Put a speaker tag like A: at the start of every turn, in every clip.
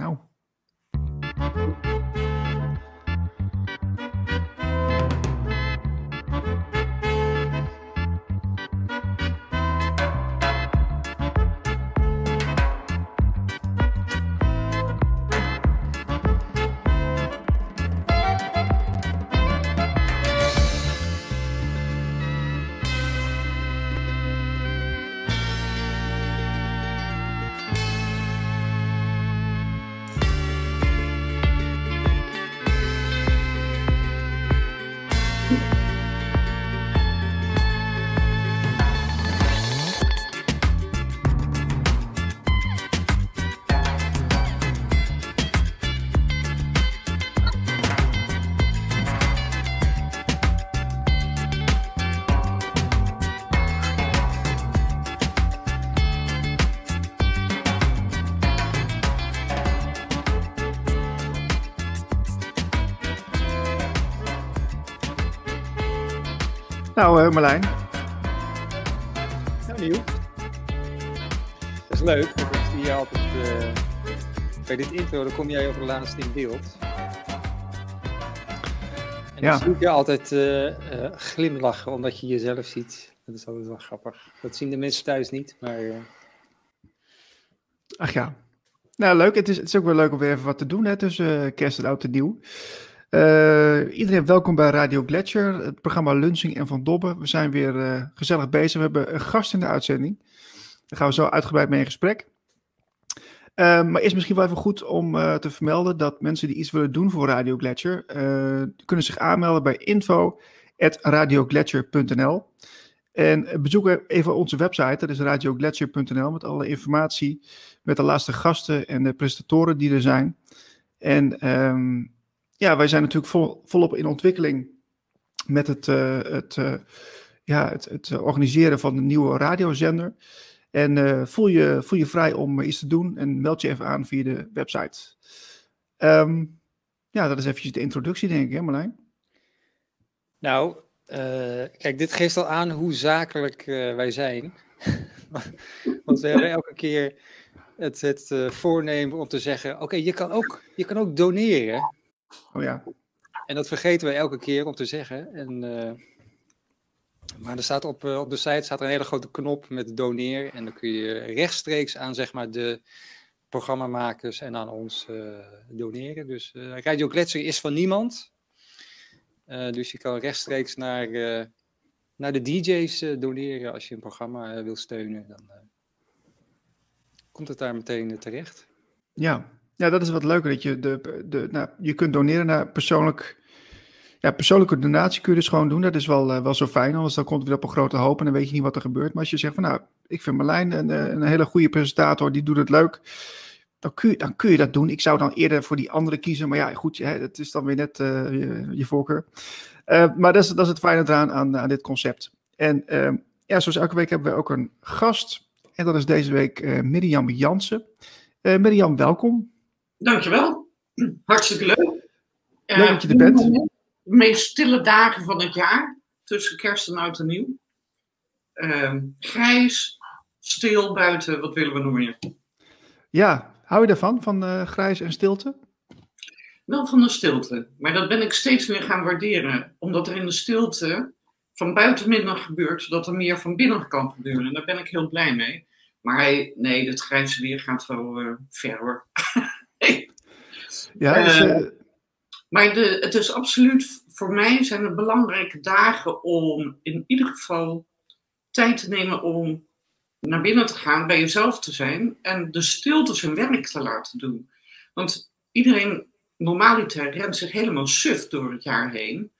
A: Nou. Nou, uh, Marlijn.
B: Nou, nieuw. Dat is leuk, want ik zie je altijd uh, bij dit intro, dan kom jij het laatst in beeld. En ja. dan zie je altijd uh, glimlachen omdat je jezelf ziet. Dat is altijd wel grappig. Dat zien de mensen thuis niet, maar...
A: Ach ja. Nou, leuk. Het is, het is ook wel leuk om weer even wat te doen hè, tussen kerst en oud en nieuw. Uh, iedereen welkom bij Radio Gletscher, het programma Lunching en Van Dobben. We zijn weer uh, gezellig bezig. We hebben een gast in de uitzending. Daar gaan we zo uitgebreid mee in gesprek. Uh, maar is misschien wel even goed om te vermelden dat mensen die iets willen doen voor Radio Gletscher, kunnen zich aanmelden bij info.radiogletscher.nl. En bezoek even onze website, dat is radiogletscher.nl, met alle informatie, met de laatste gasten en de presentatoren die er zijn. En um, ja, wij zijn natuurlijk vol, volop in ontwikkeling met het, uh, het, uh, ja, het, het, organiseren van een nieuwe radiozender. En uh, voel, je, voel je vrij om iets te doen en meld je even aan via de website. Um, ja, dat is eventjes de introductie, denk ik, hè Marlijn?
B: Nou, kijk, dit geeft al aan hoe zakelijk wij zijn. Want we hebben elke keer het, het voornemen om te zeggen: oké, je, kan ook, je kan ook doneren.
A: Oh ja.
B: En dat vergeten we elke keer om te zeggen. En, uh, maar er staat op, uh, op de site staat er een hele grote knop met doneer. En dan kun je rechtstreeks aan zeg maar, de programmamakers en aan ons uh, doneren. Dus Radio Gletscher is van niemand. dus je kan rechtstreeks naar, naar de DJ's doneren als je een programma wil steunen. Dan komt het daar meteen terecht.
A: Ja, ja, dat is wat leuker. Dat je, de, de, nou, je kunt doneren naar persoonlijk. Ja, persoonlijke donatie kun je dus gewoon doen. Dat is wel, uh, wel zo fijn, anders dan komt het weer op een grote hoop en dan weet je niet wat er gebeurt. Maar als je zegt van nou, ik vind Marlijn een, eh, een hele goede presentator, die doet het leuk. Dan kun, je, dan kun je dat doen. Ik zou dan eerder voor die andere kiezen. Maar ja, goed, hè, dat is dan weer net je, je, voorkeur. maar dat is, dat is het fijne eraan aan, aan dit concept. En ehm, ja, zoals elke week hebben we ook een gast. En dat is deze week Mirjam Jansen. Mirjam, welkom.
C: Dankjewel. Hartstikke leuk.
A: Leuk dat je er bent. De
C: meest stille dagen van het jaar, tussen kerst en oud en nieuw. Uh, grijs, stil buiten, wat willen we nog meer?
A: Ja, hou je daarvan, van uh, grijs en stilte?
C: Wel van de stilte, maar dat ben ik steeds meer gaan waarderen. Omdat er in de stilte van buiten minder gebeurt, zodat er meer van binnen kan gebeuren. En daar ben ik heel blij mee. Maar nee, het grijze weer gaat wel uh, ver hoor.
A: Ja, dus, uh,
C: maar de, het is absoluut, voor mij zijn het belangrijke dagen om in ieder geval tijd te nemen om naar binnen te gaan, bij jezelf te zijn en de stilte zijn werk te laten doen. Want iedereen normaliter rent zich helemaal suf door het jaar heen.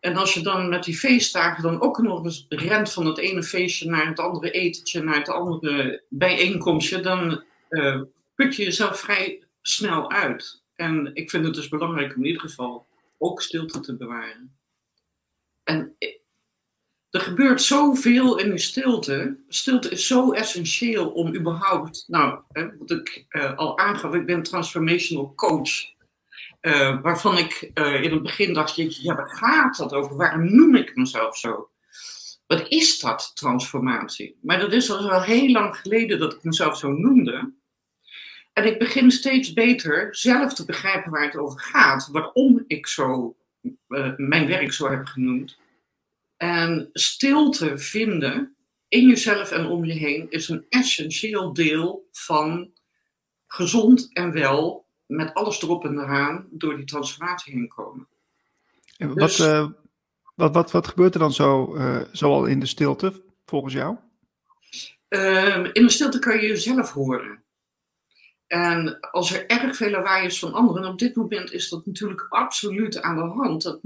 C: En als je dan met die feestdagen dan ook nog eens rent van het ene feestje naar het andere etentje, naar het andere bijeenkomstje, dan uh, put je jezelf vrij snel uit. En ik vind het dus belangrijk om in ieder geval ook stilte te bewaren. En er gebeurt zoveel in die stilte. Stilte is zo essentieel om überhaupt, nou, hè, wat ik uh, al aangaf, ik ben transformational coach. Uh, waarvan ik uh, in het begin dacht, jeetje, ja, waar gaat dat over? Waarom noem ik mezelf zo? Wat is dat, transformatie? Maar dat is al heel lang geleden dat ik mezelf zo noemde. En ik begin steeds beter zelf te begrijpen waar het over gaat. Waarom ik zo, uh, mijn werk zo heb genoemd. En stilte vinden in jezelf en om je heen is een essentieel deel van gezond en wel, met alles erop en eraan, door die transformatie heen komen.
A: En wat, dus, uh, wat, wat, wat gebeurt er dan zo, uh, zoal in de stilte, volgens jou?
C: Uh, in de stilte kan je jezelf horen. En als er erg veel lawaai is van anderen, en op dit moment is dat natuurlijk absoluut aan de hand. Dat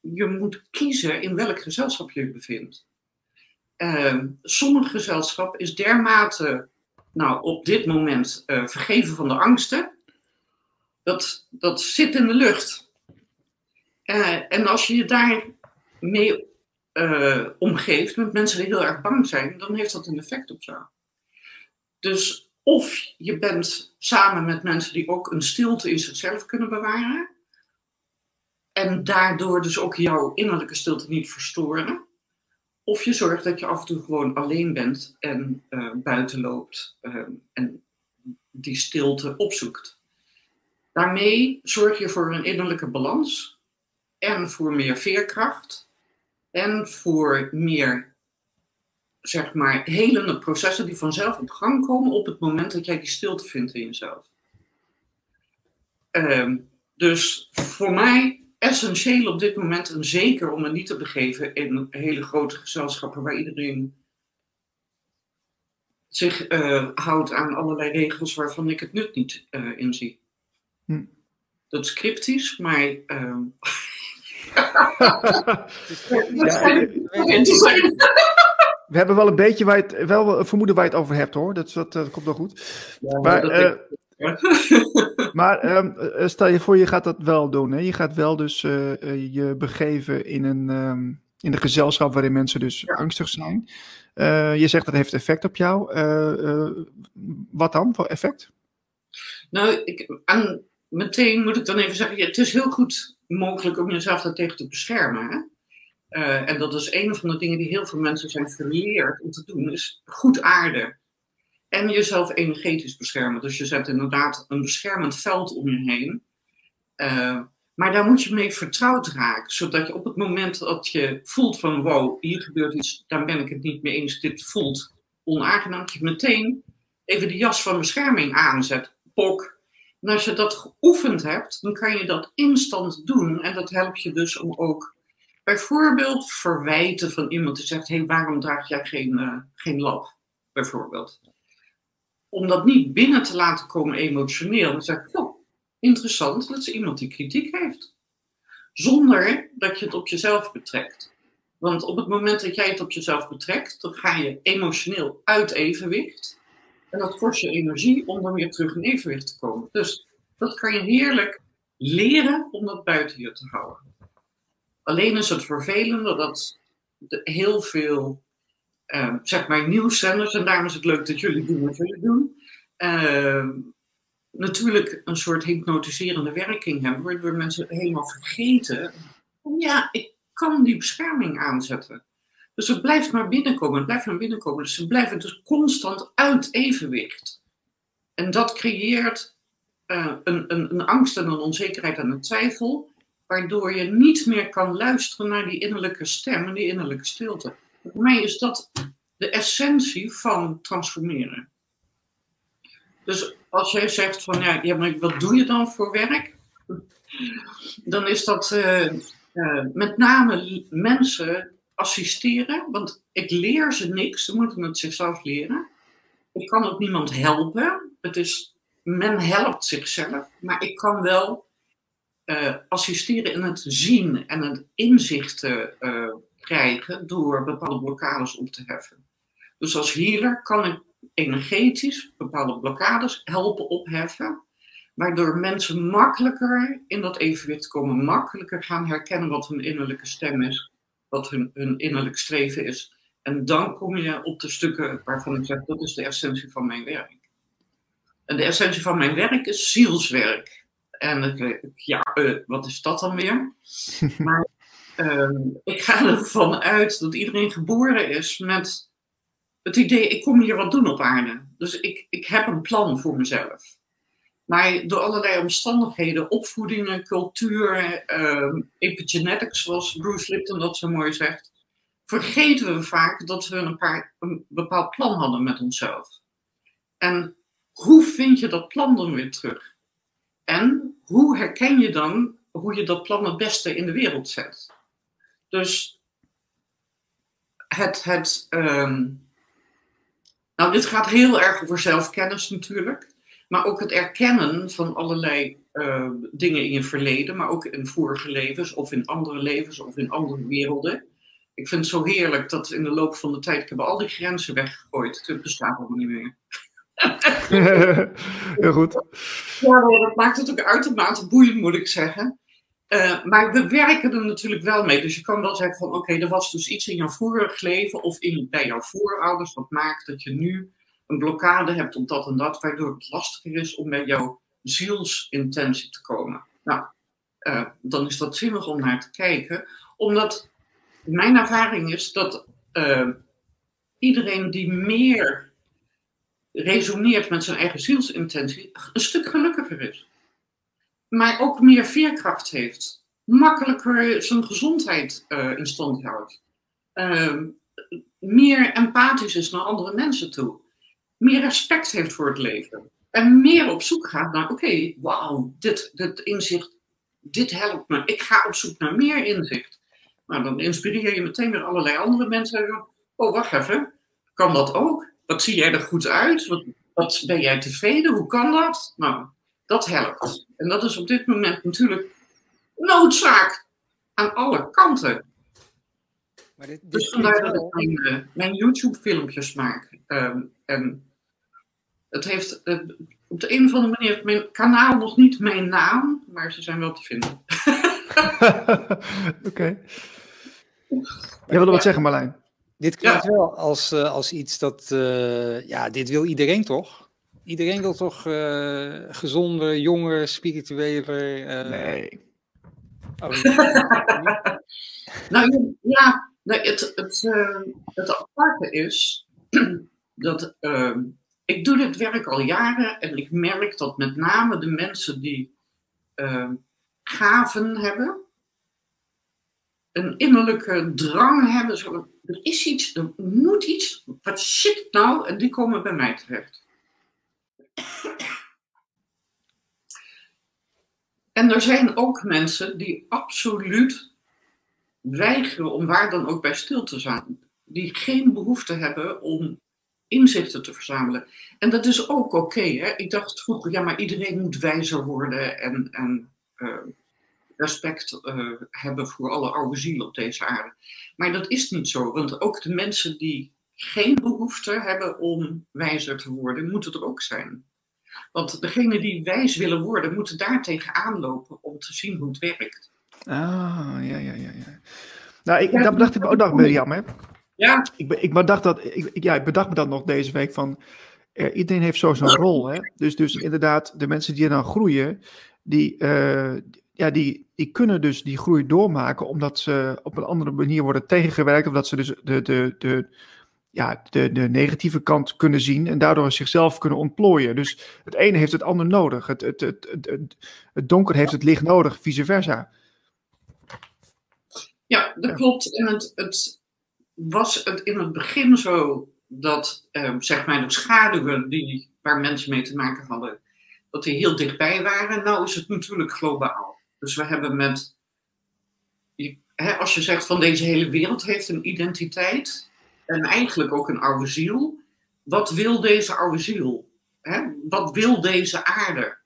C: je moet kiezen in welk gezelschap je je bevindt. Uh, sommig gezelschap is dermate, nou op dit moment, uh, vergeven van de angsten. Dat, dat zit in de lucht. Uh, en als je je daarmee uh, omgeeft met mensen die heel erg bang zijn, dan heeft dat een effect op jou. Dus of je bent samen met mensen die ook een stilte in zichzelf kunnen bewaren. En daardoor dus ook jouw innerlijke stilte niet verstoren. Of je zorgt dat je af en toe gewoon alleen bent en uh, buiten loopt uh, en die stilte opzoekt. Daarmee zorg je voor een innerlijke balans en voor meer veerkracht en voor meer zeg maar, helende processen die vanzelf op gang komen op het moment dat jij die stilte vindt in jezelf. Um, dus voor mij essentieel op dit moment, en zeker om me niet te begeven in hele grote gezelschappen waar iedereen zich uh, houdt aan allerlei regels waarvan ik het nut niet uh, in zie. Hm. Dat is cryptisch, maar. Uh...
A: ja, we hebben wel een beetje waar het, wel een vermoeden waar je het over hebt hoor. Dat, dat, dat komt wel goed. Ja, maar, uh, maar um, stel je voor, je gaat dat wel doen. Hè? Je gaat wel dus uh, je begeven in een, um, in een gezelschap waarin mensen dus ja. angstig zijn. Uh, je zegt dat heeft effect op jou. wat dan voor effect?
C: Nou, ik, aan, meteen moet ik dan even zeggen, het is heel goed mogelijk om jezelf daartegen te beschermen. Hè? Uh, en dat is een van de dingen die heel veel mensen zijn verleerd om te doen, is goed aarden. En jezelf energetisch beschermen. Dus je zet inderdaad een beschermend veld om je heen. Uh, maar daar moet je mee vertrouwd raken, zodat je op het moment dat je voelt van wow, hier gebeurt iets, daar ben ik het niet mee eens, dit voelt onaangenaam, dat je meteen even de jas van bescherming aanzet. Pok. En als je dat geoefend hebt, dan kan je dat instant doen. En dat helpt je dus om ook bijvoorbeeld verwijten van iemand die zegt: hé, waarom draag jij geen, uh, geen lab? Bijvoorbeeld. Om dat niet binnen te laten komen emotioneel. Dan zeg ik: oh, interessant, dat is iemand die kritiek heeft. Zonder dat je het op jezelf betrekt. Want op het moment dat jij het op jezelf betrekt, dan ga je emotioneel uit evenwicht. En dat kost je energie om dan weer terug in evenwicht te komen. Dus dat kan je heerlijk leren om dat buiten je te houden. Alleen is het vervelende dat heel veel, uh, zeg maar, nieuwszenders, en daarom is het leuk dat jullie doen wat jullie doen, natuurlijk een soort hypnotiserende werking hebben, waardoor mensen helemaal vergeten, ja, ik kan die bescherming aanzetten. Dus het blijft maar binnenkomen, het blijft maar binnenkomen. Dus ze blijven dus constant uit evenwicht. En dat creëert uh, een, een, een angst en een onzekerheid en een twijfel waardoor je niet meer kan luisteren naar die innerlijke stem en die innerlijke stilte. Voor mij is dat de essentie van transformeren. Dus als jij zegt van ja, maar wat doe je dan voor werk? Dan is dat uh, uh, met name mensen assisteren, want ik leer ze niks, ze moeten het zichzelf leren. Ik kan ook niemand helpen. Het is, men helpt zichzelf, maar ik kan wel uh, assisteren in het zien en het inzicht uh, krijgen door bepaalde blokkades op te heffen. Dus als healer kan ik energetisch bepaalde blokkades helpen opheffen, waardoor mensen makkelijker in dat evenwicht komen, makkelijker gaan herkennen wat hun innerlijke stem is, wat hun, hun innerlijk streven is. En dan kom je op de stukken waarvan ik zeg, dat is de essentie van mijn werk. En de essentie van mijn werk is zielswerk. En ik, ja, uh, wat is dat dan weer? maar uh, ik ga ervan uit dat iedereen geboren is met het idee, ik kom hier wat doen op aarde. Dus ik, ik heb een plan voor mezelf. Maar door allerlei omstandigheden, opvoedingen, cultuur, uh, epigenetics, zoals Bruce Lipton dat zo mooi zegt, vergeten we vaak dat we een, paar, een bepaald plan hadden met onszelf. En hoe vind je dat plan dan weer terug? En hoe herken je dan hoe je dat plan het beste in de wereld zet? Dus het, het ehm, nou, dit gaat heel erg over zelfkennis natuurlijk. Maar ook het erkennen van allerlei uh, dingen in je verleden, maar ook in vorige levens of in andere levens of in andere werelden. Ik vind het zo heerlijk dat in de loop van de tijd, ik al die grenzen weggegooid. Het bestaat allemaal niet meer.
A: Heel goed.
C: Ja, dat maakt het ook uitermate boeiend, moet ik zeggen. Uh, maar we werken er natuurlijk wel mee. Dus je kan wel zeggen van oké, er was dus iets in jouw vorig leven of in, bij jouw voorouders wat maakt dat je nu een blokkade hebt op dat en dat, waardoor het lastiger is om bij jouw zielsintentie te komen. Nou, uh, dan is dat zinnig om naar te kijken, omdat mijn ervaring is dat uh, iedereen die meer resoneert met zijn eigen zielsintentie, een stuk gelukkiger is. Maar ook meer veerkracht heeft. Makkelijker zijn gezondheid uh, in stand houdt. Uh, meer empathisch is naar andere mensen toe. Meer respect heeft voor het leven. En meer op zoek gaat naar, oké, okay, wauw, dit, dit inzicht, dit helpt me. Ik ga op zoek naar meer inzicht. Nou, dan inspireer je meteen weer allerlei andere mensen. Oh, wacht even, kan dat ook? Wat zie jij er goed uit? Wat, wat ben jij tevreden? Hoe kan dat? Nou, dat helpt. En dat is op dit moment natuurlijk noodzaak aan alle kanten. Maar dit, dit dus vandaar dat ik mijn, uh, mijn YouTube-filmpjes maak. Um, en het heeft uh, op de een of andere manier mijn kanaal nog niet mijn naam, maar ze zijn wel te vinden.
A: Oké. Okay. Jij wilde wat zeggen, Marlijn?
B: Dit klinkt wel als, uh, als iets dat, uh, ja, dit wil iedereen toch? Iedereen wil toch uh, gezonder, jonger, spiritueler.
A: Nee.
C: Oh, nou ja, nee, het, het, het aparte is dat ehm, ik doe dit werk al jaren en ik merk dat met name de mensen die ehm, gaven hebben, een innerlijke drang hebben, zo, er is iets, er moet iets, wat shit nou, en die komen bij mij terecht. En er zijn ook mensen die absoluut weigeren om waar dan ook bij stil te zijn. Die geen behoefte hebben om inzichten te verzamelen. En dat is ook oké. ik dacht vroeger, ja, maar iedereen moet wijzer worden en, en uh, respect uh, hebben voor alle oude zielen op deze aarde. Maar dat is niet zo, want ook de mensen die geen behoefte hebben om wijzer te worden, moeten er ook zijn. Want degenen die wijs willen worden, moeten daar tegenaan lopen om te zien hoe het werkt.
A: Ah, ja, ja, ja. ja. Nou, ik, dat bedacht ik ook nog, Mirjam, hè?
C: Ja.
A: Ik, ik, bedacht dat, ik, ja, ik bedacht me dat nog deze week van, eh, iedereen heeft zo zo'n rol, hè? Dus, dus inderdaad, de mensen die er dan groeien, die, uh, ja, die, die kunnen dus die groei doormaken omdat ze op een andere manier worden tegengewerkt. Of dat ze dus de, de, de, ja, de, de negatieve kant kunnen zien en daardoor zichzelf kunnen ontplooien. Dus het ene heeft het ander nodig. Het, het, het, het, het donker heeft het licht nodig, vice versa.
C: Ja, dat klopt. En het, het was het in het begin zo dat, eh, zeg maar, de schaduwen die, waar mensen mee te maken hadden, dat die heel dichtbij waren. Nou is het natuurlijk globaal. Dus we hebben met, als je zegt van deze hele wereld heeft een identiteit en eigenlijk ook een oude ziel. Wat wil deze oude ziel? Hè? Wat wil deze aarde?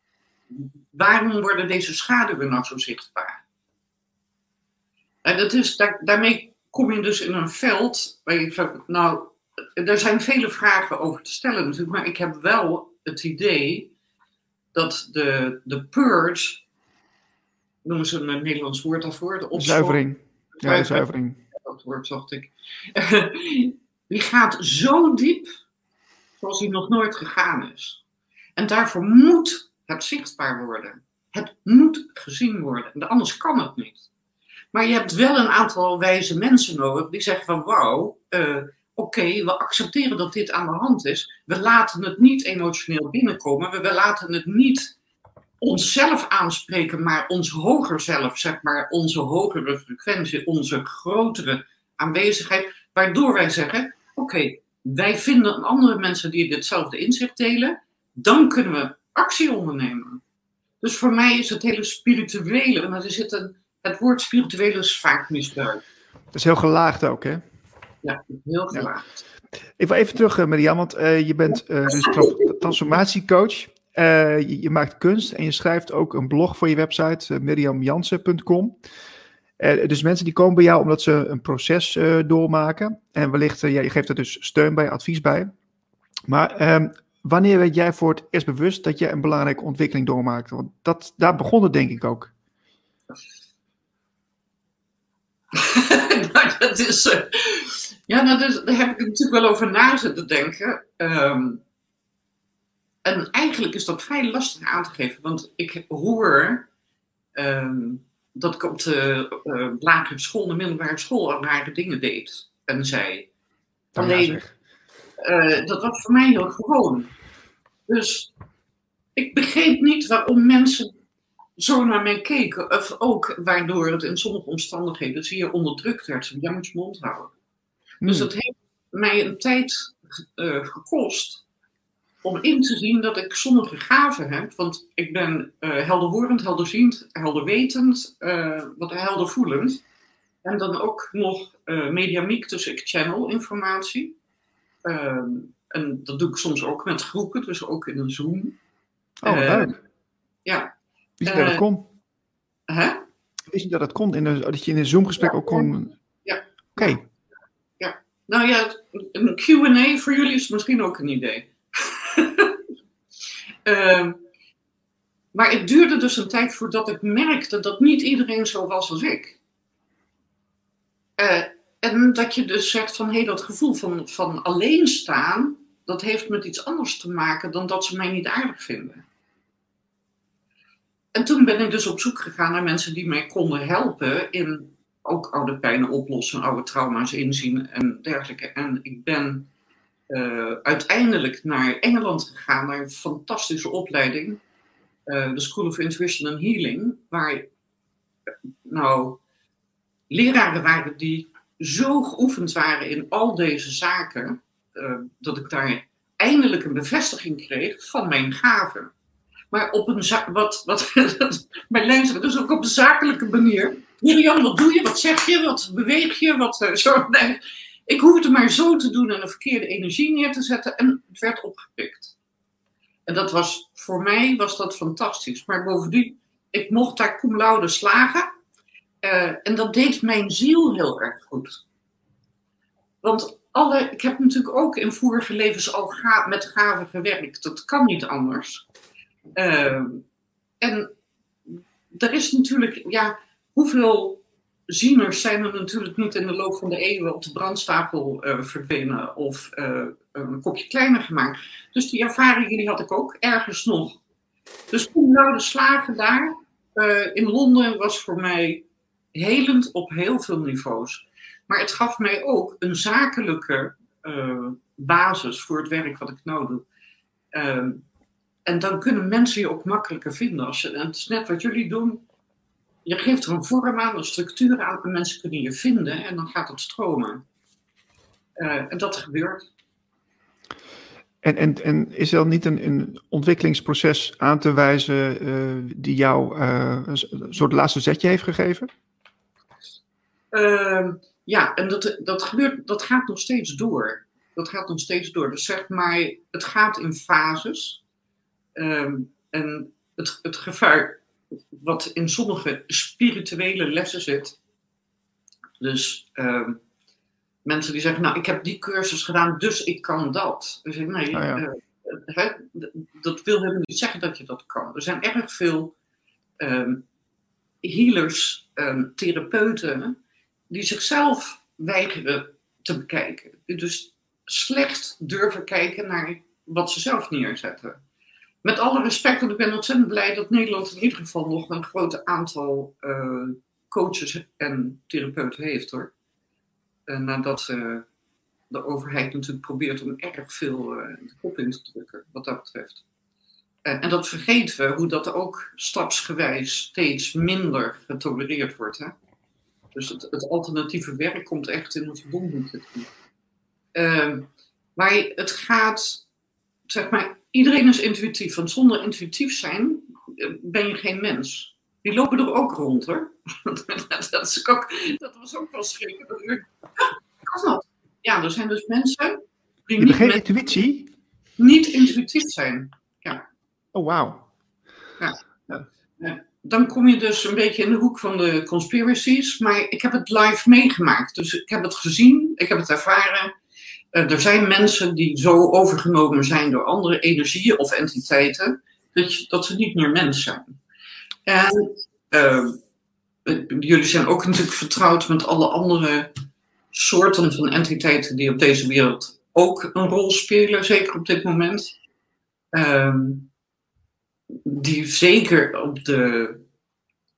C: Waarom worden deze schaduwen nou zo zichtbaar? En dat is, daar, daarmee kom je dus in een veld waar je zegt, nou, er zijn vele vragen over te stellen natuurlijk, maar ik heb wel het idee dat de, de purge noemen ze een Nederlands woord daarvoor. De
A: Zuivering. Ja, zuivering.
C: Dat woord zocht ik. Die gaat zo diep zoals hij nog nooit gegaan is. En daarvoor moet het zichtbaar worden. Het moet gezien worden. Anders kan het niet. Maar je hebt wel een aantal wijze mensen nodig die zeggen van wauw, uh, oké, we accepteren dat dit aan de hand is. We laten het niet emotioneel binnenkomen. We, we laten het niet onszelf aanspreken, maar ons hoger zelf, zeg maar, onze hogere frequentie, onze grotere aanwezigheid, waardoor wij zeggen: Oké, wij vinden andere mensen die ditzelfde inzicht delen, dan kunnen we actie ondernemen. Dus voor mij is het hele spirituele, en er zit een, het woord spirituele is vaak misbruikt.
A: Dat is heel gelaagd ook, hè?
C: Ja, heel gelaagd.
A: Ik wil even terug, uh, Marianne, want uh, je bent uh, dus transformatiecoach. Je, je, maakt kunst en je schrijft ook een blog voor je website, uh, miriamjansen.com. dus mensen die komen bij jou omdat ze een proces doormaken. En wellicht, ja, je geeft er dus steun bij, advies bij. Maar ehm, wanneer werd jij voor het eerst bewust dat je een belangrijke ontwikkeling doormaakte? Want dat, daar begon het denk ik ook.
C: nou, dat is, ja, nou, dus, daar heb ik natuurlijk wel over na zitten denken. Um, en eigenlijk is dat vrij lastig aan te geven, want ik hoor um, dat ik op de uh, lagere school, de middelbare school, al rare dingen deed en zei. Alleen, uh, dat was voor mij heel gewoon. Dus ik begreep niet waarom mensen zo naar mij keken. Of ook waardoor het in sommige omstandigheden zeer onderdrukt werd. Ja, moet je mond houden. Dus hmm. dat heeft mij een tijd uh, gekost om in te zien dat ik sommige gaven heb. Want ik ben uh, helderhorend, helderziend, helderwetend, uh, wat heldervoelend. En dan ook nog mediamiek, dus ik channel informatie. Ehm, en dat doe ik soms ook met groepen, dus ook in een Zoom.
A: Oh, leuk.
C: Ja,
A: Wist je dat het
C: uh,
A: kon?
C: Hè?
A: Wist je dat het kon? In een, dat je in een Zoom-gesprek
C: Ja,
A: ook kon...
C: ja.
A: Oké. Okay.
C: Nou ja, een QA voor jullie is misschien ook een idee. Uh, maar het duurde dus een tijd voordat ik merkte dat niet iedereen zo was als ik. Uh, en dat je dus zegt van hé, hey, dat gevoel van, van alleen staan, dat heeft met iets anders te maken dan dat ze mij niet aardig vinden. En toen ben ik dus op zoek gegaan naar mensen die mij konden helpen in ook oude pijnen oplossen, oude trauma's inzien en dergelijke. En ik ben uh, uiteindelijk naar Engeland gegaan, naar een fantastische opleiding, uh, de School of Intuition and Healing, waar nou leraren waren die zo geoefend waren in al deze zaken, uh, dat ik daar eindelijk een bevestiging kreeg van mijn gaven. Maar op een wat, wat mijn lijn dus ook op een zakelijke manier. Mirjam, wat doe je? Wat zeg je? Wat beweeg je? Wat, zo, nee. Ik hoefde maar zo te doen en een verkeerde energie neer te zetten en het werd opgepikt. En dat was, voor mij was dat fantastisch. Maar bovendien, ik mocht daar cum laude slagen. Uh, en dat deed mijn ziel heel erg goed. Want alle, ik heb natuurlijk ook in vorige levens al met gaven gewerkt. Dat kan niet anders. Uh, en er is natuurlijk, ja, hoeveel zieners zijn er natuurlijk niet in de loop van de eeuwen op de brandstapel uh, verdwenen of uh, een kopje kleiner gemaakt. Dus die ervaringen die had ik ook ergens nog. Dus toen nou de slagen daar uh, in Londen was voor mij helend op heel veel niveaus. Maar het gaf mij ook een zakelijke basis voor het werk wat ik nou doe. Ehm, en dan kunnen mensen je ook makkelijker vinden. Als en het is net wat jullie doen. Je geeft er een vorm aan, een structuur aan en mensen kunnen je vinden en dan gaat het stromen. Uh, en dat gebeurt.
A: En, en, en is er niet een, een ontwikkelingsproces aan te wijzen uh, die jou uh, een soort laatste zetje heeft gegeven?
C: Ehm, ja, en dat, dat, gebeurt, dat gaat nog steeds door. Dat gaat nog steeds door. Dus zeg maar, het gaat in fases. Um, en het, het gevaar wat in sommige spirituele lessen zit. Dus um, mensen die zeggen, nou, ik heb die cursus gedaan, dus ik kan dat. Dus nee,
A: oh ja.
C: uh, he, dat wil helemaal niet zeggen dat je dat kan. Er zijn erg veel um, healers, um, therapeuten, die zichzelf weigeren te bekijken. Dus slecht durven kijken naar wat ze zelf neerzetten met alle respect, want ik ben ontzettend blij dat Nederland in ieder geval nog een groot aantal uh, coaches en therapeuten heeft hoor. Uh, nadat uh, de overheid natuurlijk probeert om erg veel de kop in te drukken, wat dat betreft. Eh, en dat vergeten we, hoe dat ook stapsgewijs steeds minder getolereerd wordt. Hè? Dus het, het alternatieve werk komt echt in verbond te uh, maar het gaat, zeg maar, iedereen is intuïtief. Want zonder intuïtief zijn eh, ben je geen mens. Die lopen er ook rond hoor. dat, is ook, dat was ook wel schrikken. Ja, er zijn dus mensen
A: die niet geen intuïtie?
C: Niet intuïtief zijn. Ja.
A: Oh, wauw.
C: Ja. ja. Dan kom je dus een beetje in de hoek van de conspiracies. Maar ik heb het live meegemaakt. Dus ik heb het gezien, ik heb het ervaren. Uh, er zijn mensen die zo overgenomen zijn door andere energieën of entiteiten. Dat, dat ze niet meer mens zijn. En uh, jullie zijn ook natuurlijk vertrouwd met alle andere soorten van entiteiten die op deze wereld ook een rol spelen, zeker op dit moment. Uh, die zeker op de.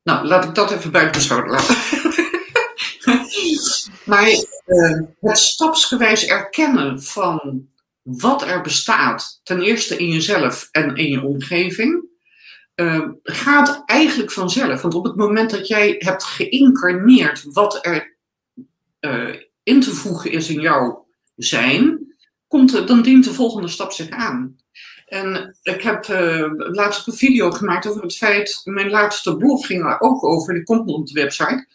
C: Nou, laat ik dat even buiten laten. maar uh, het stapsgewijs erkennen van wat er bestaat, ten eerste in jezelf en in je omgeving, uh, gaat eigenlijk vanzelf. Want op het moment dat jij hebt geïncarneerd wat er uh, in te voegen is in jouw zijn, komt, dan dient de volgende stap zich aan. En ik heb uh, laatst een video gemaakt over het feit, mijn laatste blog ging daar ook over, die komt op de website,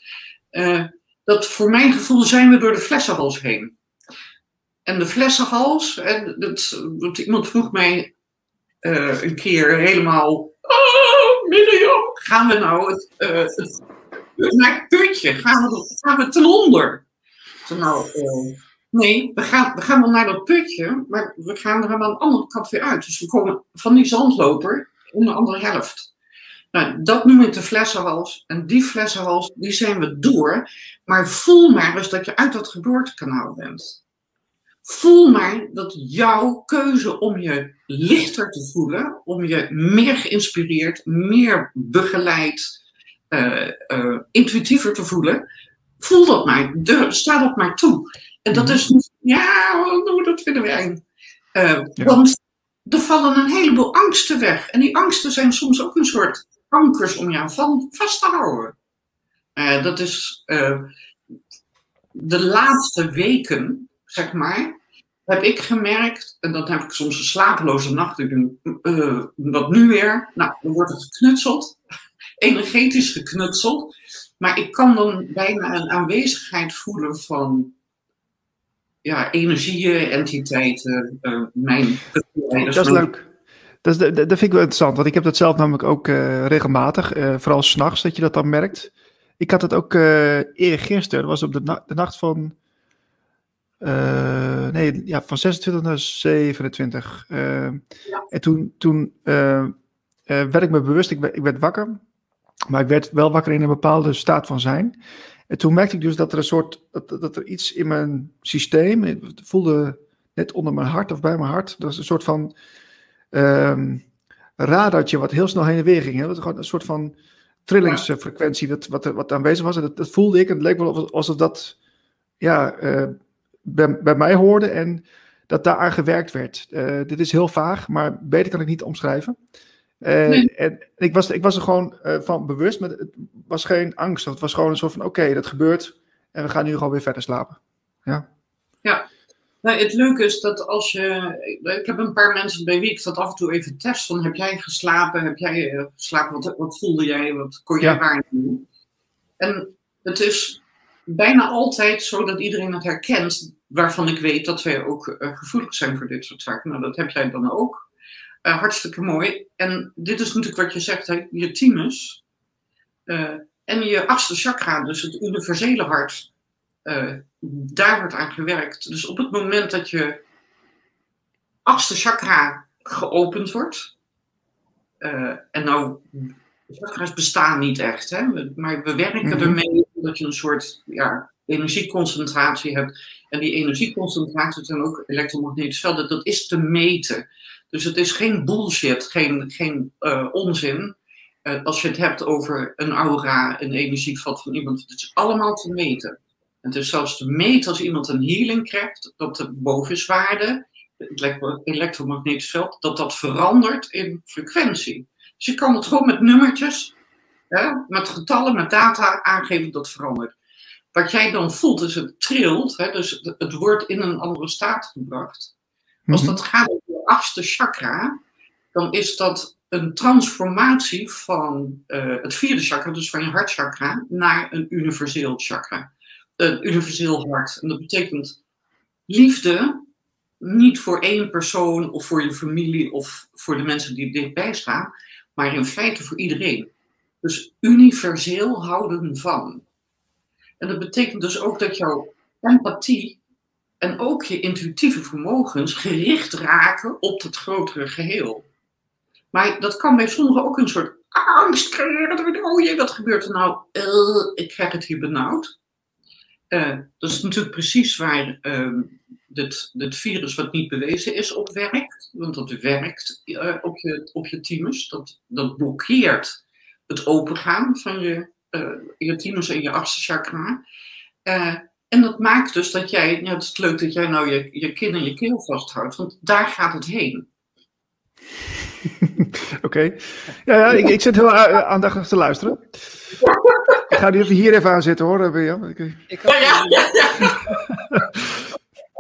C: dat voor mijn gevoel zijn we door de flessenhals heen. En de flessenhals, hè, dat, dat, iemand vroeg mij uh, een keer helemaal, oh, Mirjam, gaan we nou het, het, naar het putje, gaan we, gaan we ten onder? Nou, Nee, we gaan, we gaan wel naar dat putje, maar we gaan er aan de andere kant weer uit. Dus we komen van die zandloper in de andere helft. Nou, dat noem ik de flessenhals. En die flessenhals, die zijn we door. Maar voel maar eens dat je uit dat geboortekanaal bent. Voel maar dat jouw keuze om je lichter te voelen, om je meer geïnspireerd, meer begeleid, uh, uh, intuïtiever te voelen, voel dat maar. De, sta dat maar toe. En dat mhm. is, ja, oh, dat vinden we eng. Uh, Want er vallen een heleboel angsten weg. En die angsten zijn soms ook een soort ankers om je aan vast te houden. Uh, dat is uh, de laatste weken, zeg maar, heb ik gemerkt, en dat heb ik soms een slapeloze nacht, ik doe dat nu weer, nou, dan wordt het geknutseld, energetisch geknutseld, maar ik kan dan bijna een aanwezigheid voelen van ja, energieën, entiteiten, mijn
A: Dat is leuk. Dat, dat, dat, vind ik wel interessant, want ik heb dat zelf namelijk ook uh, regelmatig, uh, vooral s'nachts, dat je dat dan merkt. Ik had het ook uh, eergisteren, dat was op de, na de nacht van, nee, ja, van 26 naar 27. Ja. En toen, toen werd ik me bewust, ik werd, ik werd wakker, maar ik werd wel wakker in een bepaalde staat van zijn. En toen merkte ik dus dat er een soort, dat, dat er iets in mijn systeem, het voelde net onder mijn hart of bij mijn hart, dat is een soort van um, radartje wat heel snel heen en weer ging. Hè? Dat was gewoon een soort van trillingsfrequentie dat, wat, wat aanwezig was. En dat, dat voelde ik en het leek wel alsof dat ja, uh, bij, bij, mij hoorde en dat daar aan gewerkt werd. Uh, dit is heel vaag, maar beter kan ik niet omschrijven. Uh, En ik was, ik was er gewoon van bewust, maar het was geen angst. Het was gewoon een soort van: oké, okay, dat gebeurt en we gaan nu gewoon weer verder slapen. Ja.
C: Ja. Nou, het leuke is dat als je. Ik heb een paar mensen bij wie ik dat af en toe even test. Van heb jij geslapen? Heb jij uh, geslapen? Wat, wat voelde jij? Wat kon jij ja. waarnemen? En het is bijna altijd zo dat iedereen het herkent. Waarvan ik weet dat wij ook gevoelig zijn voor dit soort zaken. Nou, dat heb jij dan ook. Uh, hartstikke mooi. En dit is natuurlijk wat je zegt, hè, je thymus uh, en je achtste chakra, dus het universele hart, daar wordt aan gewerkt. Dus op het moment dat je achtste chakra geopend wordt, en nou, chakra's bestaan niet echt, hè, maar we werken -hmm. ermee dat je een soort ja, energieconcentratie hebt. En die energieconcentratie zijn ook elektromagnetische velden, dat is te meten. Dus het is geen bullshit, geen, geen uh, onzin. Uh, als je het hebt over een aura, een energievat van iemand. Het is allemaal te meten. Het is zelfs te meten als iemand een healing krijgt, dat de bovenswaarde het elektromagnetisch veld, dat dat verandert in frequentie. Dus je kan het gewoon met nummertjes, hè, met getallen, met data aangeven dat verandert. Wat jij dan voelt is het trilt, hè, dus het wordt in een andere staat gebracht. Als
A: Mhm.
C: dat gaat over de achtste chakra, dan is dat een transformatie van eh, het vierde chakra, dus van je hartchakra, naar een universeel chakra. Een universeel hart. En dat betekent liefde niet voor één persoon of voor je familie of voor de mensen die dichtbij staan, maar in feite voor iedereen. Dus universeel houden van. En dat betekent dus ook dat jouw empathie en ook je intuïtieve vermogens gericht raken op het grotere geheel. Maar dat kan bij sommigen ook een soort angst creëren. Oh jee, wat gebeurt er nou? Ik krijg het hier benauwd. Eh, dat is natuurlijk precies waar dit, dit virus wat niet bewezen is op werkt. Want dat werkt eh, op, je, op je thymus. Dat, dat blokkeert het opengaan van je, eh, je thymus en je achtste chakra. Eh, en dat maakt dus dat jij, ja, het is leuk dat jij nou je, je kin en je keel vasthoudt, want daar gaat het heen.
A: Oké. Ja, ja ik, ik zit heel aandachtig te luisteren. Ik ga nu even hier even aan zitten hoor. Ik-
B: Ik had,
C: Ja, ja, ja, ja.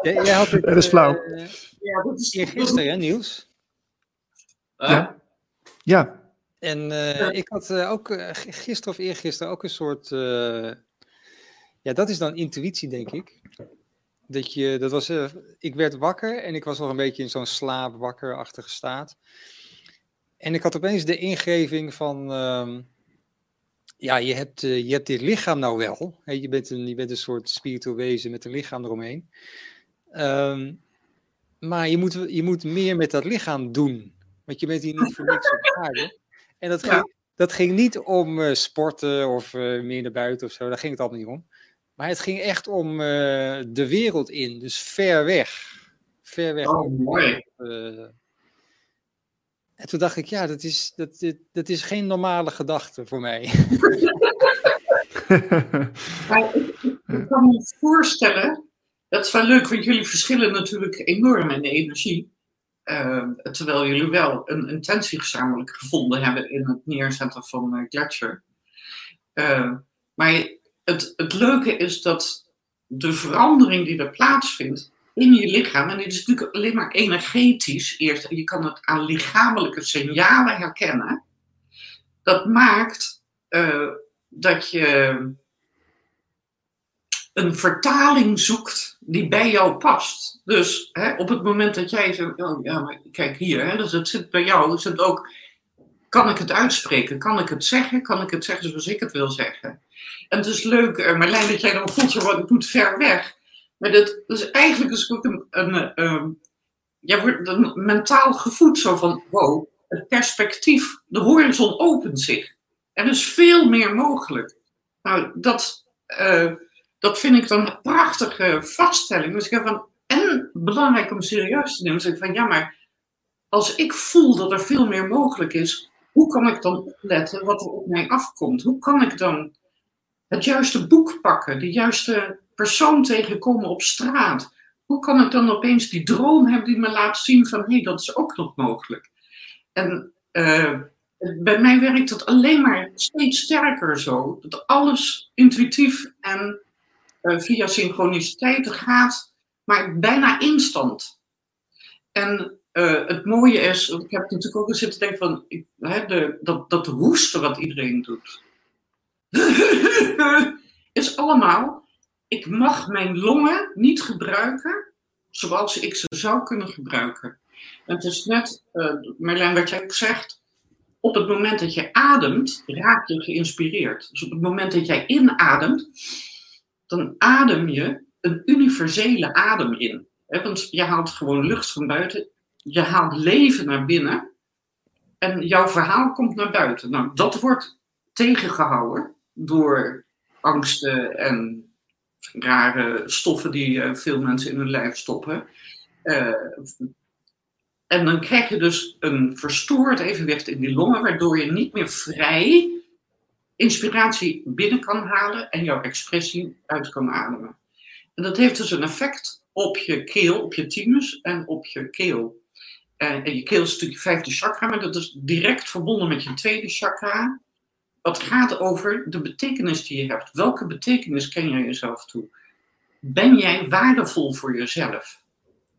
B: Jij, jij had het,
A: Dat is flauw.
B: eh,
C: ja dat is
B: eergisteren, hè, Niels?
A: Ja. Ja,
B: En eh, ik had eh, ook eh, gisteren of eergisteren ook een soort. eh, ja, dat is dan intuïtie, denk ik. Dat je, dat was, eh, ik werd wakker en ik was nog een beetje in zo'n slaapwakkerachtige staat. En ik had opeens de ingeving van. Ja, je hebt, eh, je hebt dit lichaam nou wel. Je, bent een, je bent een soort spiritueel wezen met een lichaam eromheen. Ehm, maar je moet, je moet meer met dat lichaam doen. Want je bent hier niet voor niks op aarde. En dat ging, dat ging niet om eh, sporten of eh, meer naar buiten of zo. Daar ging het allemaal niet om. Maar het ging echt om de wereld in. Dus ver weg. Ver weg.
C: Oh, mooi.
B: En toen dacht ik, ja, dat is, dat, dit- dat is geen normale gedachte voor mij.
C: Maar ik, kan me voorstellen, dat is wel leuk, want jullie verschillen natuurlijk enorm in de energie. Eh, terwijl jullie wel een intentie gezamenlijk gevonden hebben in het neerzetten van eh, Gletscher. Eh, maar het, het leuke is dat de verandering die er plaatsvindt in je lichaam, en dit is natuurlijk alleen maar energetisch eerst, je kan het aan lichamelijke signalen herkennen, dat maakt eh, dat je een vertaling zoekt die bij jou past. Dus hè, op het moment dat jij zegt, oh ja, maar kijk hier, hè, dus het zit bij jou, is het ook, kan ik het uitspreken? Kan ik het zeggen? Kan ik het zeggen zoals ik het wil zeggen? En het is leuk, eh, Marlijn, dat jij dan voelt, wat ik doe het ver weg. Maar dat, dus eigenlijk is het ook een, een eh, ehm, dan mentaal gevoed zo van, wow, het perspectief, de horizon opent zich. Er is veel meer mogelijk. Nou, dat, eh, dat vind ik dan een prachtige vaststelling. Dus ik heb van, en belangrijk om serieus te nemen. Dus ik van, ja, maar als ik voel dat er veel meer mogelijk is, hoe kan ik dan opletten wat er op mij afkomt? Hoe kan ik dan het juiste boek pakken, de juiste persoon tegenkomen op straat? Hoe kan ik dan opeens die droom hebben die me laat zien van, hé, hey, dat is ook nog mogelijk? En eh, bij mij werkt het alleen maar steeds sterker zo. Dat alles intuïtief en eh, via synchroniciteit gaat, maar bijna instant. En eh, het mooie is, ik heb natuurlijk ook eens zitten denken van, ik, hè, de, dat, dat wat iedereen doet. is allemaal, ik mag mijn longen niet gebruiken zoals ik ze zou kunnen gebruiken. En het is net, uh, Marlijn, wat jij ook zegt, op het moment dat je ademt, raak je geïnspireerd. Dus op het moment dat jij inademt, dan adem je een universele adem in. Want je haalt gewoon lucht van buiten, je haalt leven naar binnen en jouw verhaal komt naar buiten. Nou, dat wordt tegengehouden door angsten en rare stoffen die uh, veel mensen in hun lijf stoppen. Uh, en dan krijg je dus een verstoord evenwicht in die longen, waardoor je niet meer vrij inspiratie binnen kan halen en jouw expressie uit kan ademen. En dat heeft dus een effect op je keel, op je thymus en op je keel. En, en je keel is natuurlijk je vijfde chakra, maar dat is direct verbonden met je tweede chakra. Wat gaat over de betekenis die je hebt. Welke betekenis ken jij jezelf toe? Ben jij waardevol voor jezelf?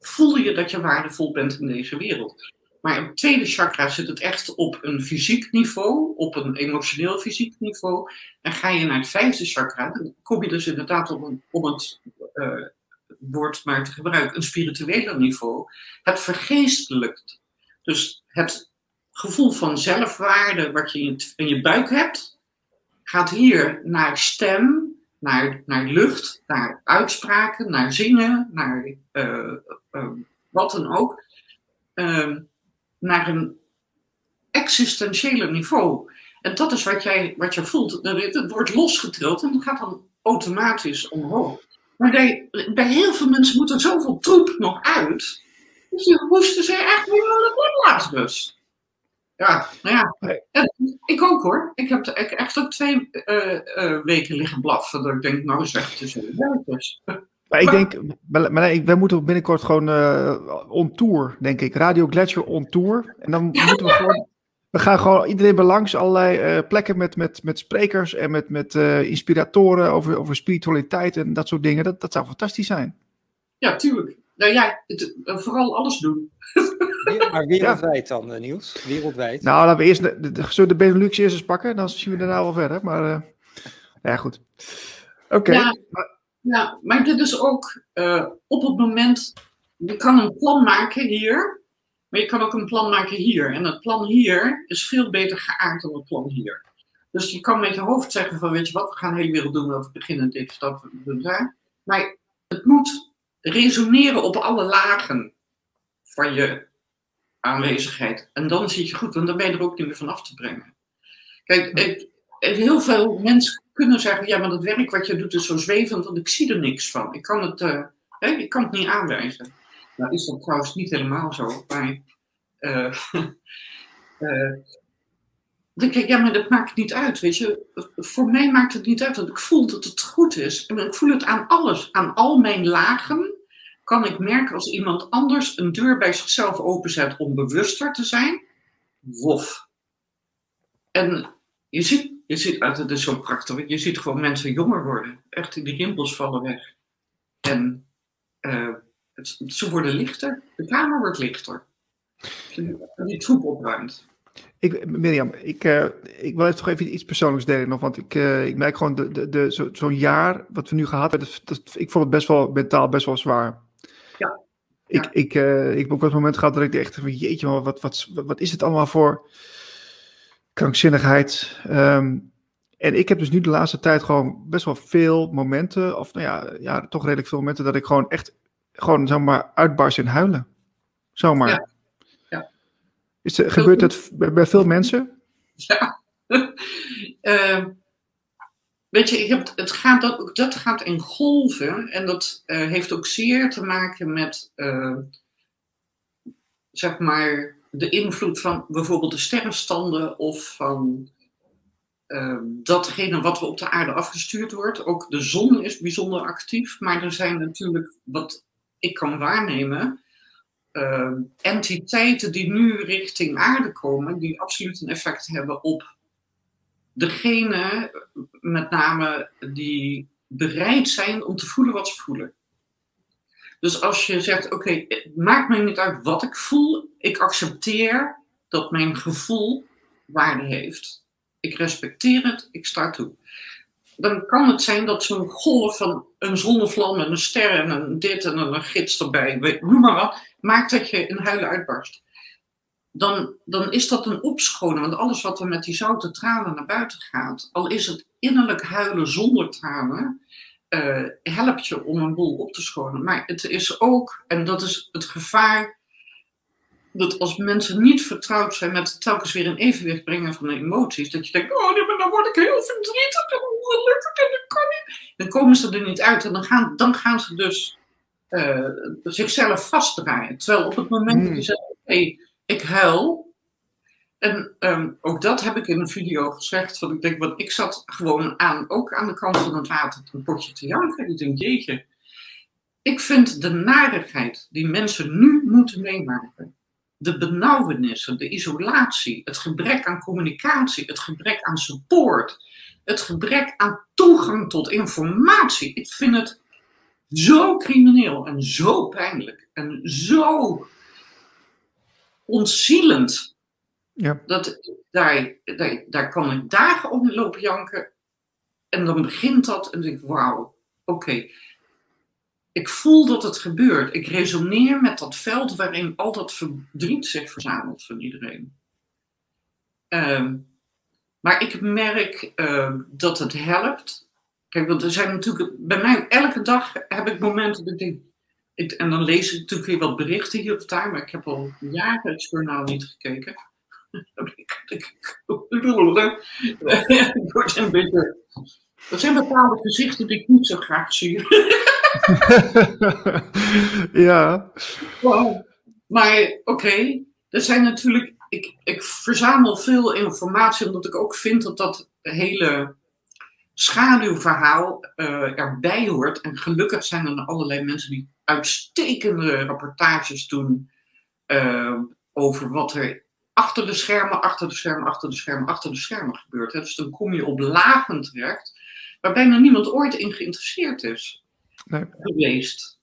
C: Voel je dat je waardevol bent in deze wereld? Maar in het tweede chakra zit het echt op een fysiek niveau, op een emotioneel fysiek niveau. En ga je naar het vijfde chakra, dan kom je dus inderdaad op, een, op het uh, woord maar te gebruiken, een spirituele niveau. Het vergeestelijkt. Dus het gevoel van zelfwaarde wat je in je, buik hebt, gaat hier naar stem, naar, naar lucht, naar uitspraken, naar zingen, naar uh, uh, wat dan ook. Uh, naar een existentiële niveau. En dat is wat, jij, wat je voelt. Het wordt losgetrild en het gaat dan automatisch omhoog. Maar bij, bij heel veel mensen moet er zoveel troep nog uit. Dus die moesten ze echt naar de Lazarus. Ja, ja. ik ook hoor. Ik heb echt ook twee uh, uh, weken liggen blaffen. Dat ik denk, nou zeg, het dus.
A: Maar ik denk, maar, maar wij moeten binnenkort gewoon uh, on tour, denk ik. Radio Gletscher on tour. En dan moeten we gewoon. We gaan gewoon iedereen bij langs allerlei uh, plekken met, met, met sprekers en met, met uh, inspiratoren over, over spiritualiteit en dat soort dingen. Dat, dat zou fantastisch zijn.
C: Ja, tuurlijk. Nou ja, het, vooral alles doen.
B: maar wereldwijd dan, uh, Niels? Wereldwijd.
A: Nou, laten we eerst de, de, de, de Benelux eerst eens pakken. Dan zien we daarna wel verder. Maar ja, goed. Oké. Okay.
C: Ja. Ja, maar dit is ook uh, op het moment, je kan een plan maken hier, maar je kan ook een plan maken hier. En het plan hier is veel beter geaard dan het plan hier. Dus je kan met je hoofd zeggen van, weet je wat, we gaan de hele wereld doen, we beginnen dit, dat, daar. Maar het moet resoneren op alle lagen van je aanwezigheid. En dan zit je goed, want dan ben je er ook niet meer van af te brengen. Kijk, ik, heel veel mensen kunnen zeggen, ja, maar dat werk wat je doet is zo zwevend, want ik zie er niks van. Ik kan het, uh, hè, ik kan het niet aanwijzen. Nou is dat trouwens niet helemaal zo, maar... Uh, uh, dan denk ik, ja, maar dat maakt niet uit, weet je. Voor mij maakt het niet uit, want ik voel dat het goed is. En ik voel het aan alles, aan al mijn lagen. Kan ik merken als iemand anders een deur bij zichzelf openzet om bewuster te zijn. Wof. En je ziet je ziet, het is zo prachtig, je ziet gewoon mensen jonger worden. Echt, die rimpels vallen weg. En uh, het, ze worden lichter. De kamer wordt lichter. Die troep opruimt.
A: Ik, Mirjam, ik, uh, ik wil even toch even iets persoonlijks delen nog. Want ik, uh, ik merk gewoon de, de, de, zo'n zo jaar wat we nu gehad hebben. Dat, ik vond het best wel mentaal best wel zwaar.
C: Ja.
A: Ik, ja. ik, uh, ik heb ook wel het moment gehad dat ik echt van jeetje, wat, wat, wat, wat is het allemaal voor krankzinnigheid. Um, en ik heb dus nu de laatste tijd gewoon best wel veel momenten, of nou ja, ja toch redelijk veel momenten, dat ik gewoon echt, gewoon zomaar uitbarst in huilen. Zomaar. Ja. ja. Is, er, gebeurt het bij, bij, veel mensen?
C: Ja. uh, weet je, ik heb, het gaat dat, dat gaat in golven en dat uh, heeft ook zeer te maken met, uh, zeg maar, de invloed van bijvoorbeeld de sterrenstanden of van uh, datgene wat er op de aarde afgestuurd wordt. Ook de zon is bijzonder actief, maar er zijn natuurlijk, wat ik kan waarnemen, entiteiten die nu richting aarde komen, die absoluut een effect hebben op degene, met name die bereid zijn om te voelen wat ze voelen. Dus als je zegt, oké, het maakt mij niet uit wat ik voel, ik accepteer dat mijn gevoel waarde heeft. Ik respecteer het, ik sta toe. Dan kan het zijn dat zo'n golf van een zonnevlam en een ster en een dit en een gids erbij, noem maar wat, maakt dat je in huilen uitbarst. Dan, dan is dat een opschonen, want alles wat er met die zoute tranen naar buiten gaat, al is het innerlijk huilen zonder tranen, uh, helpt je om een boel op te schonen. Maar het is ook, en dat is het gevaar, dat als mensen niet vertrouwd zijn met telkens weer een evenwicht brengen van de emoties, dat je denkt, oh nee, maar dan word ik heel verdrietig en ongelukkig en dat kan niet. Dan komen ze er niet uit en dan gaan, dan gaan ze dus uh, zichzelf vastdraaien. Terwijl op het moment dat je zegt, okay, ik huil, en um, ook dat heb ik in een video gezegd. Want ik denk, want ik zat gewoon aan, ook aan de kant van het water een potje te janken. Ik denk, jeetje. ik vind de narigheid die mensen nu moeten meemaken, de benauwenissen, de isolatie, het gebrek aan communicatie, het gebrek aan support, het gebrek aan toegang tot informatie. Ik vind het zo crimineel en zo pijnlijk en zo ontzielend.
A: Ja.
C: Dat, daar, daar, daar kan ik dagen om lopen janken. En dan begint dat en denk ik, wauw, oké. Ik voel dat het gebeurt. Ik resoneer met dat veld waarin al dat verdriet zich verzamelt van iedereen. Ehm, maar ik merk ehm, dat het helpt. Kijk, want er zijn natuurlijk, bij mij elke dag heb ik momenten dat ik denk, ik, en dan lees ik natuurlijk weer wat berichten hier of daar, maar ik heb al jaren het journaal niet gekeken. ik, word een beetje. Er zijn bepaalde gezichten die ik niet zo graag zie.
A: ja.
C: Wow. Maar oké, er zijn natuurlijk. Ik, ik verzamel veel informatie omdat ik ook vind dat dat hele schaduwverhaal uh, erbij hoort. En gelukkig zijn er allerlei mensen die uitstekende rapportages doen uh, over wat er achter de schermen, achter de schermen, achter de schermen, achter de schermen gebeurt. Hè. Dus dan kom je op lagen terecht waar bijna niemand ooit in geïnteresseerd is
A: nee.
C: geweest.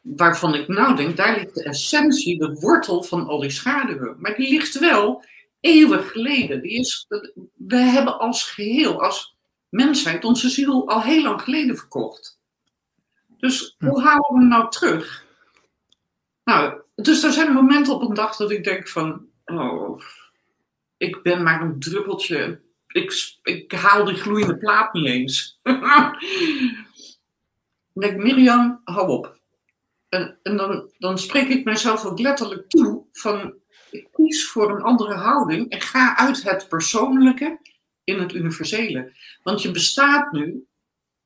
C: Waarvan ik nou denk, daar ligt de essentie, de wortel van al die schaduwen. Maar die ligt wel eeuwen geleden. Die is, we hebben als geheel, als mensheid, onze ziel al heel lang geleden verkocht. Dus hoe halen we hem nou terug? Nou, dus er zijn momenten op een dag dat ik denk van, oh, ik ben maar een druppeltje. Ik, ik haal die gloeiende plaat niet eens. denk Mirjam, hou op. En, en dan, dan spreek ik mezelf ook letterlijk toe van, ik kies voor een andere houding en ga uit het persoonlijke in het universele. Want je bestaat nu,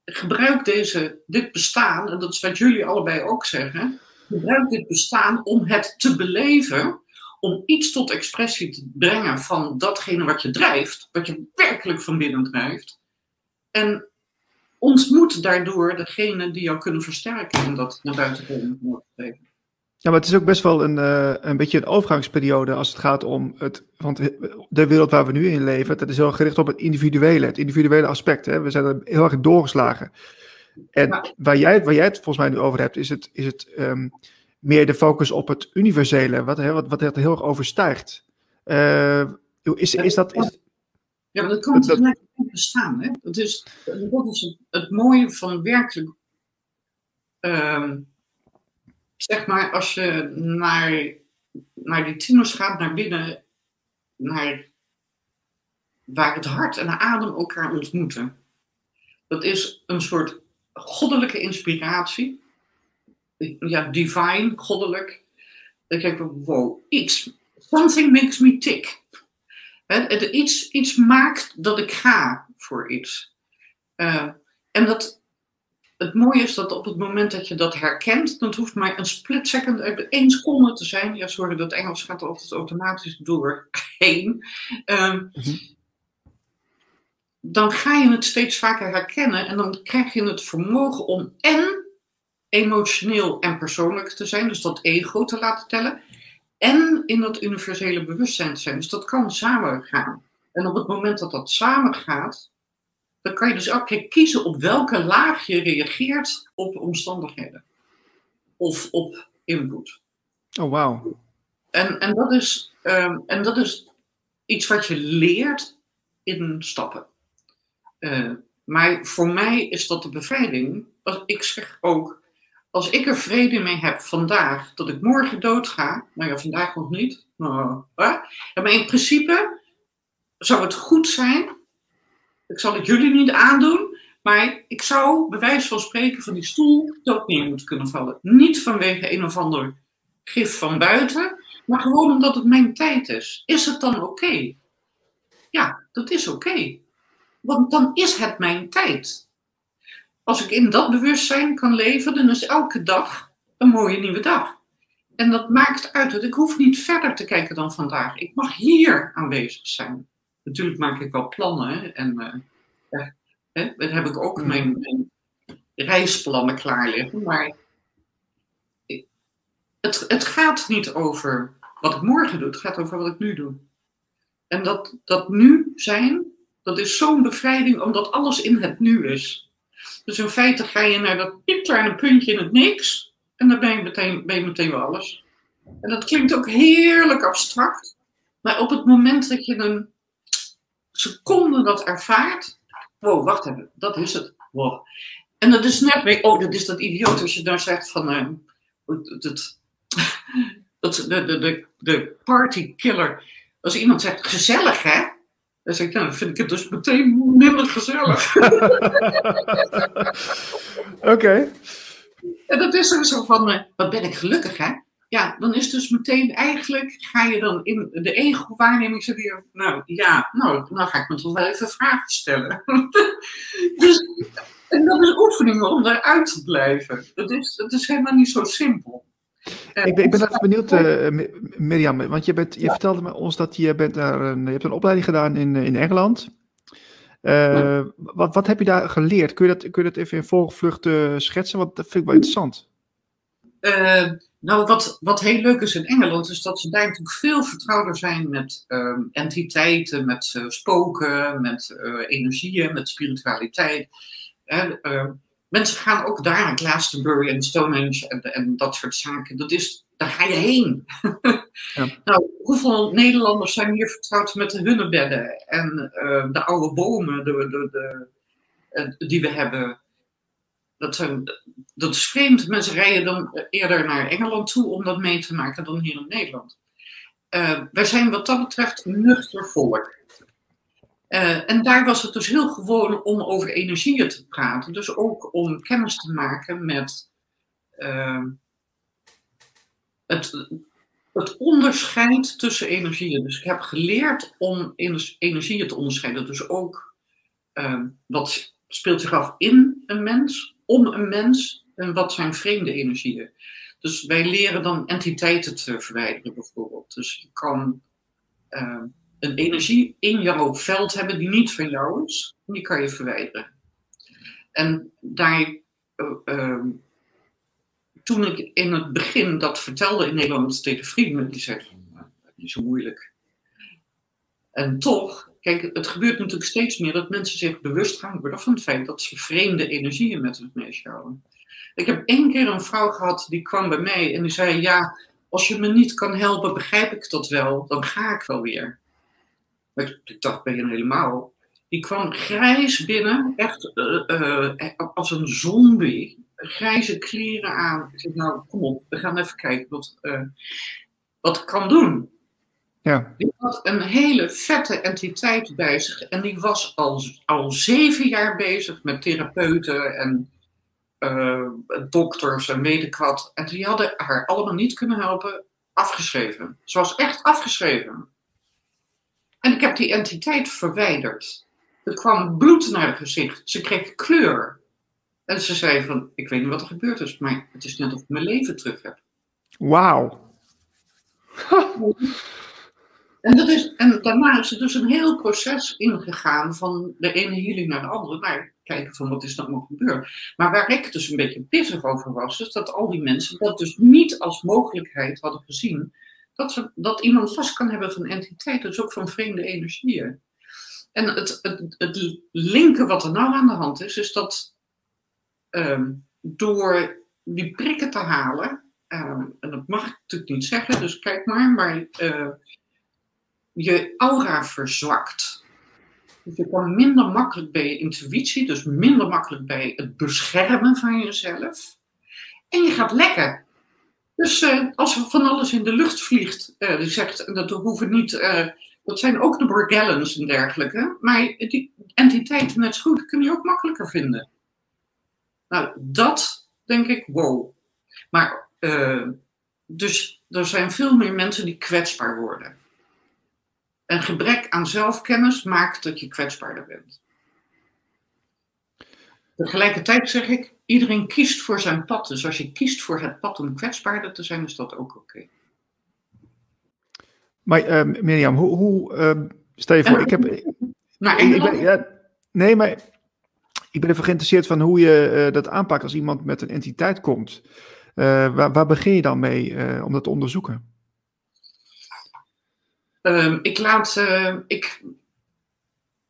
C: gebruik deze, dit bestaan, en dat is wat jullie allebei ook zeggen, gebruik dit bestaan om het te beleven, om iets tot expressie te brengen van datgene wat je drijft, wat je werkelijk van binnen drijft. En ontmoet daardoor degene die jou kunnen versterken en dat naar buiten komen.
A: Ja, maar het is ook best wel een, uh, een beetje een overgangsperiode als het gaat om het. Want de wereld waar we nu in leven, dat is heel gericht op het individuele, het individuele aspect. Hè? We zijn er heel erg doorgeslagen. En waar, jij, waar jij het volgens mij nu over hebt, is het, is het um, meer de focus op het universele, wat, hè, wat, wat het heel erg overstijgt. Uh, is, is dat. Is,
C: ja, maar dat kan tegelijk bestaan. Hè? Dat is, dat is het, het mooie van werkelijk. Um, zeg maar, als je naar, naar die tieners gaat, naar binnen, naar waar het hart en de adem elkaar ontmoeten. Dat is een soort goddelijke inspiratie. Ja, divine, goddelijk. Dan kijk ik, wow, iets, something makes me tick. He, iets, iets maakt dat ik ga voor iets. Uh, en dat, het mooie is dat op het moment dat je dat herkent, dat hoeft maar een split second, één seconde te zijn. Ja, sorry, dat Engels gaat er altijd automatisch doorheen. Um, mm Dan ga je het steeds vaker herkennen en dan krijg je het vermogen om en emotioneel en persoonlijk te zijn, dus dat ego te laten tellen, en in dat universele bewustzijn te zijn. Dus dat kan samen gaan. En op het moment dat dat samen gaat, dan kan je dus elke keer kiezen op welke laag je reageert op omstandigheden. Of op input.
A: Oh, wauw.
C: En, en, dat is, um, en dat is iets wat je leert in stappen. Uh, maar voor mij is dat de bevrijding. Als ik zeg ook, als ik er vrede mee heb vandaag, dat ik morgen doodga, nou ja, vandaag nog niet, maar, maar in principe zou het goed zijn ik zal het jullie niet aandoen, maar ik zou bij wijze van spreken van die stoel dood neer moeten kunnen vallen. Niet vanwege een of ander gif van buiten, maar gewoon omdat het mijn tijd is. Is het dan oké? Ja, dat is oké. Want dan is het mijn tijd. Als ik in dat bewustzijn kan leven, dan is elke dag een mooie nieuwe dag. En dat maakt uit dat ik hoef niet verder te kijken dan vandaag. Ik mag hier aanwezig zijn. Natuurlijk maak ik wel plannen en uh, dan heb ik ook mijn, mijn, reisplannen klaar liggen. Maar het, het gaat niet over wat ik morgen doe, het gaat over wat ik nu doe. En dat, dat nu zijn, dat is zo'n bevrijding, omdat alles in het nu is. Dus in feite ga je naar dat piepkleine puntje in het niks, en dan ben je meteen, ben je meteen wel alles. En dat klinkt ook heerlijk abstract, maar op het moment dat je een seconde dat ervaart, wow, wacht even, dat is het. Wow. En dat is net weer, oh, dat is dat idioot als je dan zegt van, uh, dat, dat, de, de, de, de partykiller, als iemand zegt gezellig hè, dan zeg ik, nou, dan vind ik het dus meteen minder gezellig.
A: Oké.
C: En dat is er zo van, uh, wat ben ik gelukkig hè? Ja, dan is dus meteen eigenlijk, ga je dan in de ego-waarneming zeggen, nou ja, nou, dan ga ik me toch wel even vragen stellen. dus, en dat is oefening om eruit te blijven. Dat is, dat is helemaal niet zo simpel.
A: Ik ben, ik ben even benieuwd, uh, Mirjam, want je, bent, je vertelde me ons dat je, bent daar een, je hebt een opleiding gedaan in, in Engeland. Uh, wat, wat heb je daar geleerd? Kun je dat, kun je dat even in volgvlucht uh, schetsen? Want dat vind ik wel interessant.
C: Nou, wat, wat heel leuk is in Engeland, is dat ze daar natuurlijk veel vertrouwder zijn met ehm, entiteiten, met spoken, met energieën, met spiritualiteit. Ehm, mensen gaan ook daar naar Glastonbury en Stonehenge en, en dat soort zaken. Dat is, daar ga je heen. Ja. nou, hoeveel Nederlanders zijn hier vertrouwd met de hunnebedden en uh, de oude bomen de, de, de, die we hebben? Dat, dat is vreemd. Mensen rijden dan eerder naar Engeland toe om dat mee te maken dan hier in Nederland. Uh, wij zijn wat dat betreft nuchter volk. Uh, en daar was het dus heel gewoon om over energieën te praten. Dus ook om kennis te maken met uh, het, het onderscheid tussen energieën. Dus ik heb geleerd om energieën te onderscheiden. Dus ook wat speelt zich af in een mens, om een mens en wat zijn vreemde energieën. Dus wij leren dan entiteiten te verwijderen bijvoorbeeld. Dus je kan een energie in jouw veld hebben die niet van jou is, die kan je verwijderen. En daar, uh, toen ik in het begin dat vertelde in Nederland tegen vrienden, die zeiden van, nou, niet zo moeilijk. En toch, kijk, het gebeurt natuurlijk steeds meer dat mensen zich bewust gaan worden van het feit dat ze vreemde energieën met zich meeschouwen. Ik heb één keer een vrouw gehad die kwam bij mij en die zei: Ja, als je me niet kan helpen, begrijp ik dat wel, dan ga ik wel weer. Maar ik dacht ben je helemaal. Die kwam grijs binnen, echt uh, uh, als een zombie. Grijze kleren aan. Ik zei, nou kom op, we gaan even kijken wat, wat ik kan doen.
A: Ja.
C: Die had een hele vette entiteit bij zich. En die was al, al zeven jaar bezig met therapeuten en dokters en weet ik wat. En die hadden haar allemaal niet kunnen helpen, afgeschreven. Ze was echt afgeschreven. En ik heb die entiteit verwijderd. Er kwam bloed naar het gezicht. Ze kreeg kleur. En ze zei van, ik weet niet wat er gebeurd is, maar het is net of ik mijn leven terug heb.
A: Wauw.
C: en, dat is, en daarna is er dus een heel proces ingegaan van de ene healing naar de andere. Naar kijken van wat is er allemaal gebeurd. Maar waar ik dus een beetje pissig over was, is dat al die mensen dat dus niet als mogelijkheid hadden gezien dat, ze, dat iemand vast kan hebben van entiteiten, dus ook van vreemde energieën. En het, het, het linken wat er nou aan de hand is, is dat um, door die prikken te halen, um, en dat mag ik natuurlijk niet zeggen, dus kijk maar, maar uh, je aura verzwakt. Dus je kan minder makkelijk bij je intuïtie, dus minder makkelijk bij het beschermen van jezelf. En je gaat lekker. Dus uh, als er van alles in de lucht vliegt, uh, die zegt, dat hoeven niet, uh, dat zijn ook de Borgellons en dergelijke, maar die entiteiten net zo goed kun je ook makkelijker vinden. Nou, dat denk ik, wow. Maar, dus er zijn veel meer mensen die kwetsbaar worden. En gebrek aan zelfkennis maakt dat je kwetsbaarder bent. Tegelijkertijd zeg ik, iedereen kiest voor zijn pad. Dus als je kiest voor het pad om kwetsbaarder te zijn, is dat ook oké.
A: Maar uh, Mirjam, hoe, hoe uh, stel je voor, ik heb... Nou, ik, ik ben, ja, nee, maar ik ben even geïnteresseerd van hoe je uh, dat aanpakt als iemand met een entiteit komt. waar, waar, begin je dan mee om dat te onderzoeken?
C: Ehm, ik laat, ik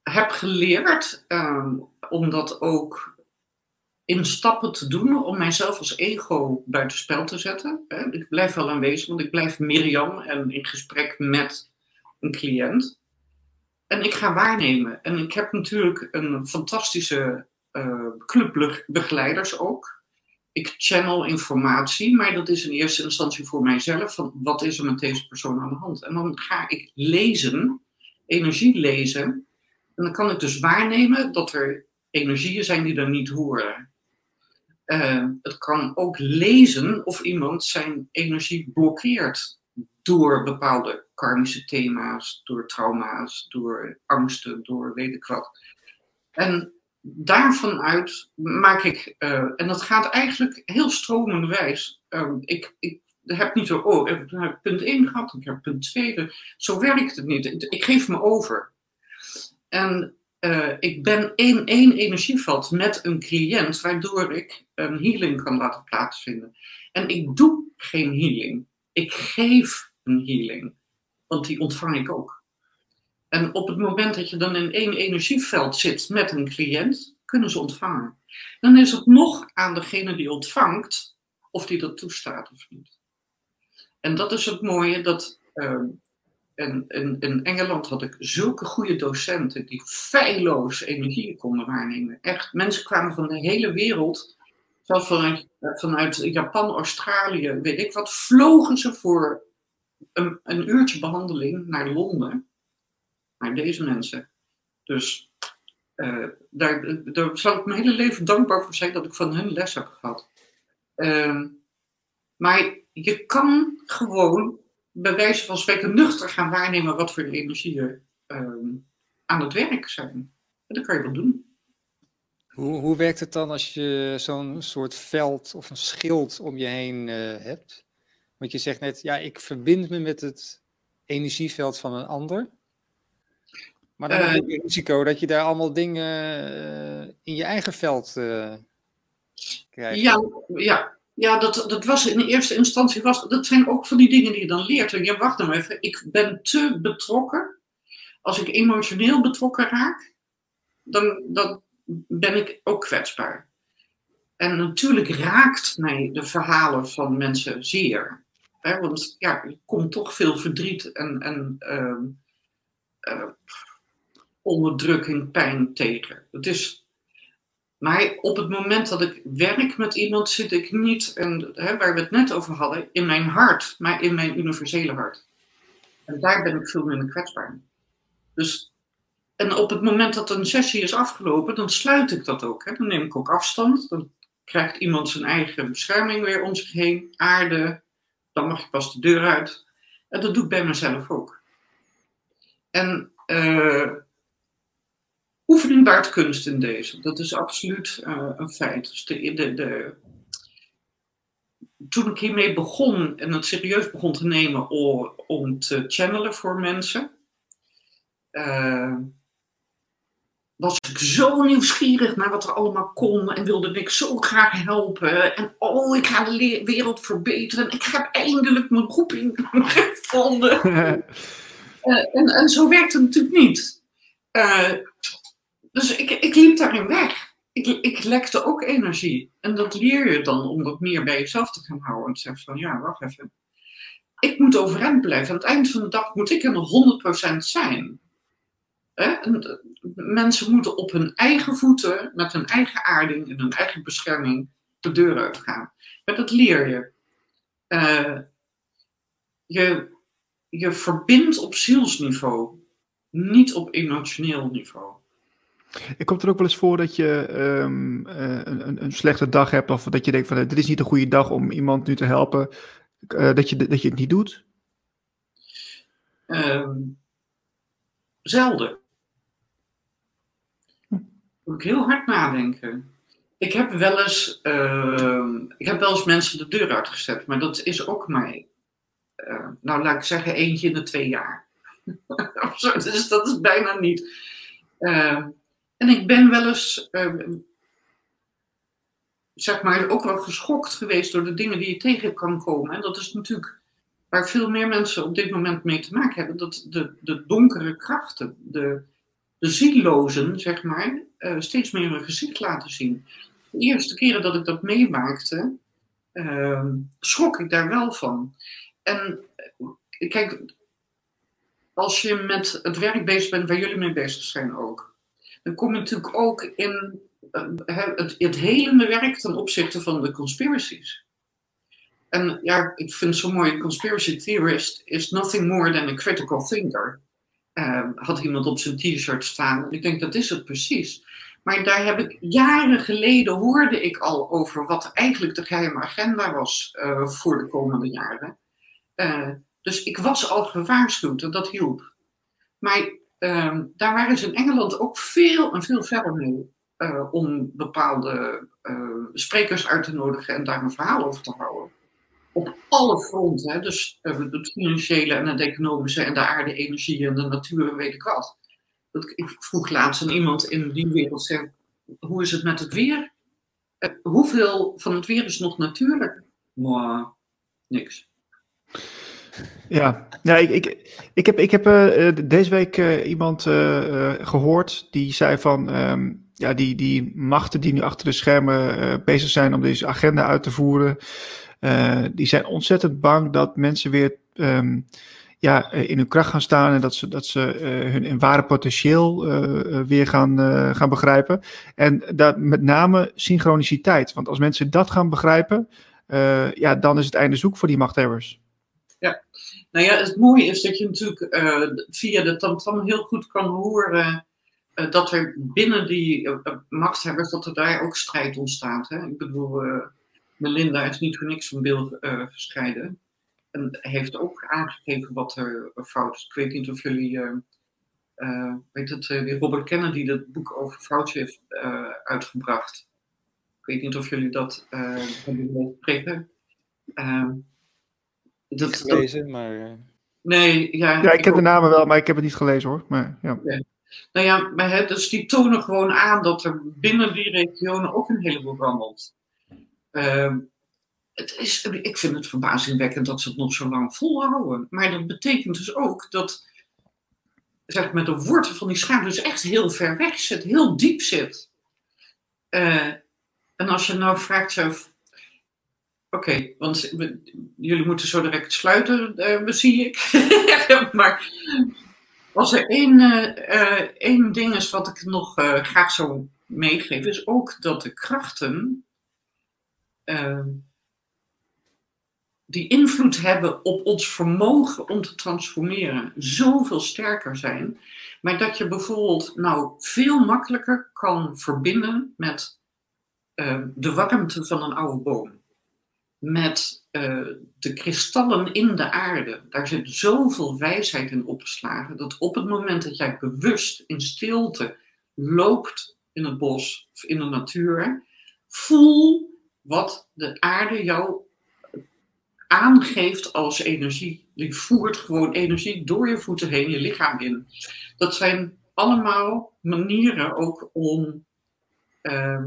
C: heb geleerd um, om dat ook in stappen te doen om mijzelf als ego buitenspel te zetten. Ik blijf wel aanwezig, want ik blijf Mirjam en in gesprek met een cliënt. En ik ga waarnemen. En ik heb natuurlijk een fantastische clubbegeleiders ook. Ik channel informatie, maar dat is in eerste instantie voor mijzelf. Van wat is er met deze persoon aan de hand? En dan ga ik lezen, energie lezen. En dan kan ik dus waarnemen dat er energieën zijn die er niet horen. Uh, het kan ook lezen of iemand zijn energie blokkeert door bepaalde karmische thema's, door trauma's, door angsten, door weet ik wat. En daarvan uit maak ik, uh, en dat gaat eigenlijk heel stromenderwijs. Uh, ik, ik heb niet zo, oh, ik heb punt 1 gehad, ik heb punt 2. Zo werkt het niet. Ik geef me over. En uh, ik ben in één energieveld met een cliënt, waardoor ik een healing kan laten plaatsvinden. En ik doe geen healing. Ik geef een healing, want die ontvang ik ook. En op het moment dat je dan in één energieveld zit met een cliënt, kunnen ze ontvangen. Dan is het nog aan degene die ontvangt of die dat toestaat of niet. En dat is het mooie dat uh, in, in, Engeland had ik zulke goede docenten die feilloos energie konden waarnemen. Echt, mensen kwamen van de hele wereld, zelfs vanuit, vanuit Japan, Australië, weet ik wat, vlogen ze voor een, een uurtje behandeling naar Londen, naar deze mensen. Dus uh, daar, daar zal ik mijn hele leven dankbaar voor zijn dat ik van hun les heb gehad. Uh, maar je kan gewoon bij wijze van spreken nuchter gaan waarnemen wat voor energieën uh, aan het werk zijn. Dat kan je wel doen.
B: Hoe, hoe werkt het dan als je zo'n soort veld of een schild om je heen uh, hebt? Want je zegt net, ja, ik verbind me met het energieveld van een ander. Maar dan heb je het risico dat je daar allemaal dingen uh, in je eigen veld uh, krijgt.
C: Ja, ja. ja dat, dat was in eerste instantie, was, dat zijn ook van die dingen die je dan leert. En je wacht nou even, ik ben te betrokken. Als ik emotioneel betrokken raak, dan, dan ben ik ook kwetsbaar. En natuurlijk raakt mij de verhalen van mensen zeer. Hè, want ja, er komt toch veel verdriet en, en uh, uh, onderdrukking, pijn tegen. Het is, maar op het moment dat ik werk met iemand, zit ik niet, en, hè, waar we het net over hadden, in mijn hart, maar in mijn universele hart. En daar ben ik veel minder kwetsbaar. Dus, en op het moment dat een sessie is afgelopen, dan sluit ik dat ook. Hè. Dan neem ik ook afstand. Dan krijgt iemand zijn eigen bescherming weer om zich heen, aarde, dan mag je pas de deur uit. En dat doe ik bij mezelf ook. En uh, oefening baart kunst in deze. Dat is absoluut uh, een feit. Dus de, de, de, toen ik hiermee begon en het serieus begon te nemen om, om te channelen voor mensen, uh, was ik zo nieuwsgierig naar wat er allemaal kon en wilde ik zo graag helpen. En oh, ik ga de wereld verbeteren. Ik heb eindelijk mijn roeping gevonden. uh, en, en zo werkt het natuurlijk niet. Uh, dus ik, ik liep daarin weg. Ik, ik lekte ook energie. En dat leer je dan om dat meer bij jezelf te gaan houden. En te zeggen van ja, wacht even. Ik moet overeind blijven. Aan het eind van de dag moet ik er 100% zijn. Hè? mensen moeten op hun eigen voeten, met hun eigen aarding en hun eigen bescherming de deur uitgaan. Maar dat leer je. Uh, je. Je verbindt op zielsniveau, niet op emotioneel niveau.
A: Ik komt er ook wel eens voor dat je um, uh, een, een, slechte dag hebt, of dat je denkt van dit is niet een goede dag om iemand nu te helpen, uh, dat, je, dat je het niet doet?
C: Um, zelden moet ik heel hard nadenken. Ik heb wel eens, uh, ik heb wel eens mensen de deur uitgezet, maar dat is ook uh, nou laat ik zeggen, eentje in de twee jaar. dus dat is bijna niet. Uh, en ik ben wel eens, ehm, zeg maar, ook wel geschokt geweest door de dingen die je tegen kan komen. En dat is natuurlijk waar veel meer mensen op dit moment mee te maken hebben. Dat de, de donkere krachten, de, de zeg maar, uh, steeds meer hun gezicht laten zien. De eerste keren dat ik dat meemaakte, uh, schrok ik daar wel van. En eh, kijk, als je met het werk bezig bent waar jullie mee bezig zijn ook, dan kom je natuurlijk ook in uh, het, het helende werk ten opzichte van de conspiracies. En ja, ik vind zo mooi, conspiracy theorist is nothing more than a critical thinker. Uh, had iemand op zijn t-shirt staan. Ik denk, dat is het precies. Maar daar heb ik jaren geleden hoorde ik al over wat eigenlijk de geheime agenda was uh, voor de komende jaren. Uh, dus ik was al gewaarschuwd en dat hielp. Maar ehm, daar waren ze in Engeland ook veel en veel verder mee. om bepaalde sprekers uit te nodigen en daar een verhaal over te houden op alle fronten. Dus uh, het financiële en het economische en de aarde, energie en de natuur en weet ik wat. Dat, ik vroeg laatst aan iemand in die wereld, zeg, hoe is het met het weer? Hoeveel van het weer is nog natuurlijk? Maar niks.
A: Ja, ja ik, ik, ik heb, ik heb uh, deze week uh, iemand gehoord die zei van um, ja, die, die machten die nu achter de schermen bezig zijn om deze agenda uit te voeren, die zijn ontzettend bang dat mensen weer um, ja, in hun kracht gaan staan en dat ze, dat ze uh, hun ware potentieel weer gaan, gaan begrijpen. En dat met name synchroniciteit. Want als mensen dat gaan begrijpen, ja, dan is het einde zoek voor die machthebbers.
C: Nou ja, het mooie is dat je natuurlijk via de tamtam heel goed kan horen dat er binnen die machthebbers, dat er daar ook strijd ontstaat. Hè? Ik bedoel Melinda is niet voor niks van beeld uh, gescheiden. En heeft ook aangegeven wat er fout is. Ik weet niet of jullie, uh, uh, weet het, Robert Kennedy dat boek over foutje heeft uitgebracht. Ik weet niet of jullie dat hebben gekregen.
B: Dat gelezen, maar.
C: Nee, ja.
A: Ja, ik heb de namen wel, maar ik heb het niet gelezen hoor. Maar, ja.
C: ja. Nou ja, maar, dus die tonen gewoon aan dat er binnen die regionen ook een heleboel rammelt. Uh, het is, ik vind het verbazingwekkend dat ze het nog zo lang volhouden. Maar dat betekent dus ook dat zeg maar, de wortel van die schaap dus echt heel ver weg zit, heel diep zit. Uh, en als je nou vraagt zelf. Oké, want jullie moeten zo direct sluiten, uh, zie ik. maar als er één, uh, één ding is wat ik nog graag zou meegeven, is ook dat de krachten die invloed hebben op ons vermogen om te transformeren, zoveel sterker zijn. Maar dat je bijvoorbeeld nou veel makkelijker kan verbinden met de warmte van een oude boom. Met uh, de kristallen in de aarde. Daar zit zoveel wijsheid in opgeslagen. Dat op het moment dat jij bewust in stilte loopt in het bos of in de natuur. Voel wat de aarde jou aangeeft als energie. Die voert gewoon energie door je voeten heen, je lichaam in. Dat zijn allemaal manieren ook om uh,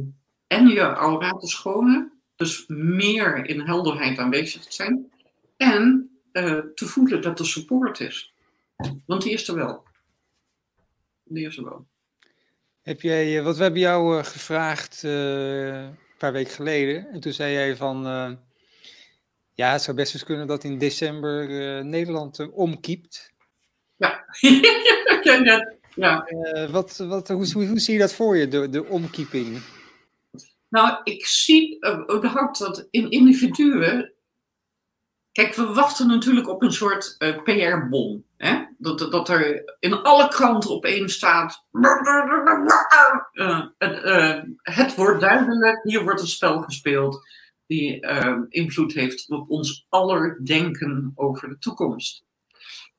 C: en je aura te schonen, dus meer in helderheid aanwezig te zijn, en uh, te voelen dat er support is. Want die is er wel. Die is er wel.
B: Heb jij, wat we hebben jou uh, gevraagd uh, paar weken geleden. En toen zei jij van, uh, ja, het zou best eens kunnen dat in december Nederland omkiept.
C: Ja, ja. ja.
B: wat, wat, hoe, hoe, hoe, zie je dat voor je, de, de omkieping?
C: Nou, ik zie überhaupt dat in individuen Kijk, we wachten natuurlijk op een soort uh, PR-bom. Dat, dat er in alle kranten opeens staat. Uh, het wordt duidelijk, hier wordt een spel gespeeld. Die invloed heeft op ons aller denken over de toekomst.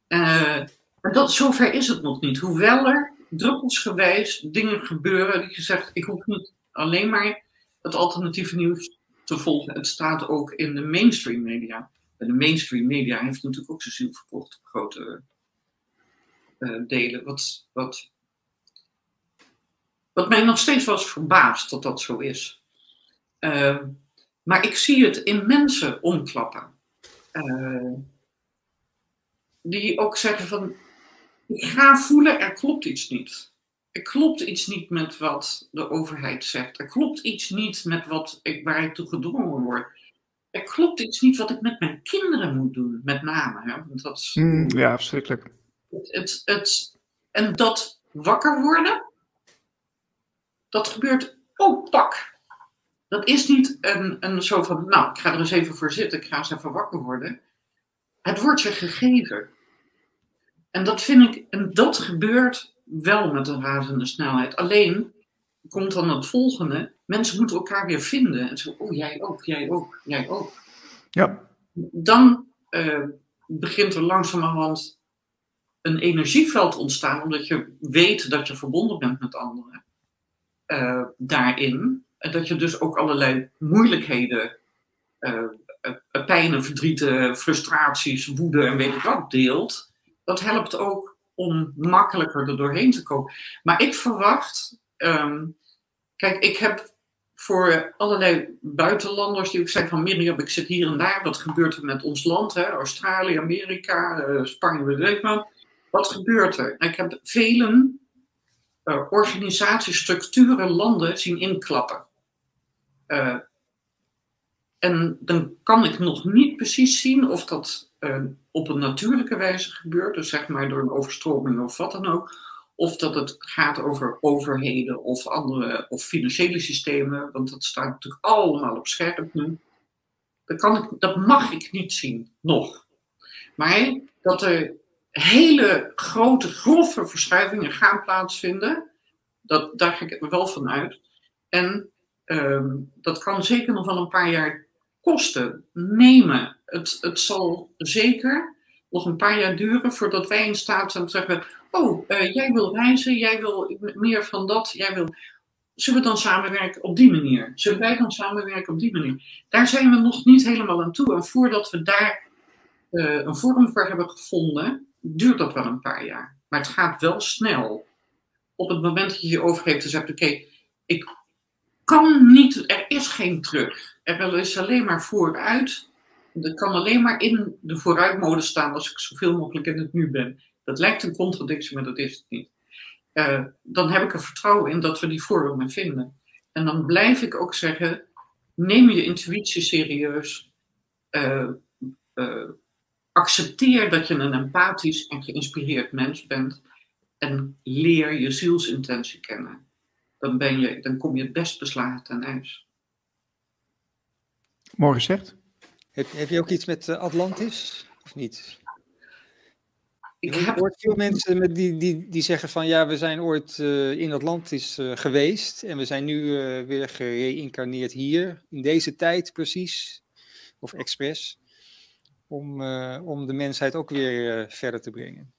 C: En dat, zover is het nog niet. Hoewel er druppelsgewijs dingen gebeuren die je zegt: ik hoef niet alleen maar het alternatieve nieuws te volgen. Het staat ook in de mainstream media de mainstream media heeft natuurlijk ook zijn ziel verkocht op grote uh, delen. Wat, wat, wat mij nog steeds was verbaasd dat dat zo is. Uh, maar ik zie het in mensen omklappen. Uh, die ook zeggen van, ik ga voelen, er klopt iets niet. Er klopt iets niet met wat de overheid zegt. Er klopt iets niet met wat ik, waar ik toe gedwongen word. Er klopt iets niet wat ik met mijn kinderen moet doen, met name. Hè? Want dat is,
A: mm, ja, verschrikkelijk.
C: Het, het, het, en dat wakker worden, dat gebeurt ook pak. Dat is niet een, een zo van, nou, ik ga er eens even voor zitten, ik ga eens even wakker worden. Het wordt je gegeven. En dat vind ik, en dat gebeurt wel met een razende snelheid. Alleen komt dan het volgende: mensen moeten elkaar weer vinden. En zo, oh jij ook, jij ook, jij ook.
A: Ja.
C: Dan uh, begint er langzamerhand een energieveld ontstaan, omdat je weet dat je verbonden bent met anderen. Uh, daarin. En dat je dus ook allerlei moeilijkheden, uh, pijnen, verdrieten, frustraties, woede en weet ik wat deelt. Dat helpt ook om makkelijker er doorheen te komen. Maar ik verwacht, um, kijk, ik heb voor allerlei buitenlanders die ook zeggen van Mirjam, ik zit hier en daar, wat gebeurt er met ons land, hè? Australië, Amerika, uh, Spanje, weet ik Wat gebeurt er? Ik heb velen uh, organisaties, structuren, landen zien inklappen. Uh, en dan kan ik nog niet precies zien of dat uh, op een natuurlijke wijze gebeurt, dus zeg maar door een overstroming of wat dan ook, of dat het gaat over overheden of andere of financiële systemen, want dat staat natuurlijk allemaal op scherp nu. Dat, kan ik, dat mag ik niet zien, nog. Maar dat er hele grote, grove verschuivingen gaan plaatsvinden, dat, daar ga ik wel van uit. En um, dat kan zeker nog wel een paar jaar kosten nemen. Het, het zal zeker nog een paar jaar duren voordat wij in staat zijn te zeggen: Oh, uh, jij wil reizen, jij wil meer van dat, jij wil. Zullen we dan samenwerken op die manier? Zullen wij dan samenwerken op die manier? Daar zijn we nog niet helemaal aan toe. En voordat we daar uh, een vorm voor hebben gevonden, duurt dat wel een paar jaar. Maar het gaat wel snel. Op het moment dat je je overgeeft en zegt: Oké, ik kan niet, er is geen terug. Er is alleen maar vooruit. Er kan alleen maar in de vooruitmode staan als ik zoveel mogelijk in het nu ben. Dat lijkt een contradictie, maar dat is het niet. Uh, dan heb ik er vertrouwen in dat we die vormen vinden. En dan blijf ik ook zeggen: neem je intuïtie serieus. Uh, uh, accepteer dat je een empathisch en geïnspireerd mens bent. En leer je zielsintentie kennen. Dan, ben je, dan kom je het best beslagen ten ijs.
A: Mooi gezegd.
B: Heb, heb je ook iets met uh, Atlantis of niet? Ik heb... hoort veel mensen met die, die, die zeggen van ja, we zijn ooit uh, in Atlantis uh, geweest en we zijn nu weer gereïncarneerd hier, in deze tijd precies, of expres, om, om de mensheid ook weer verder te brengen.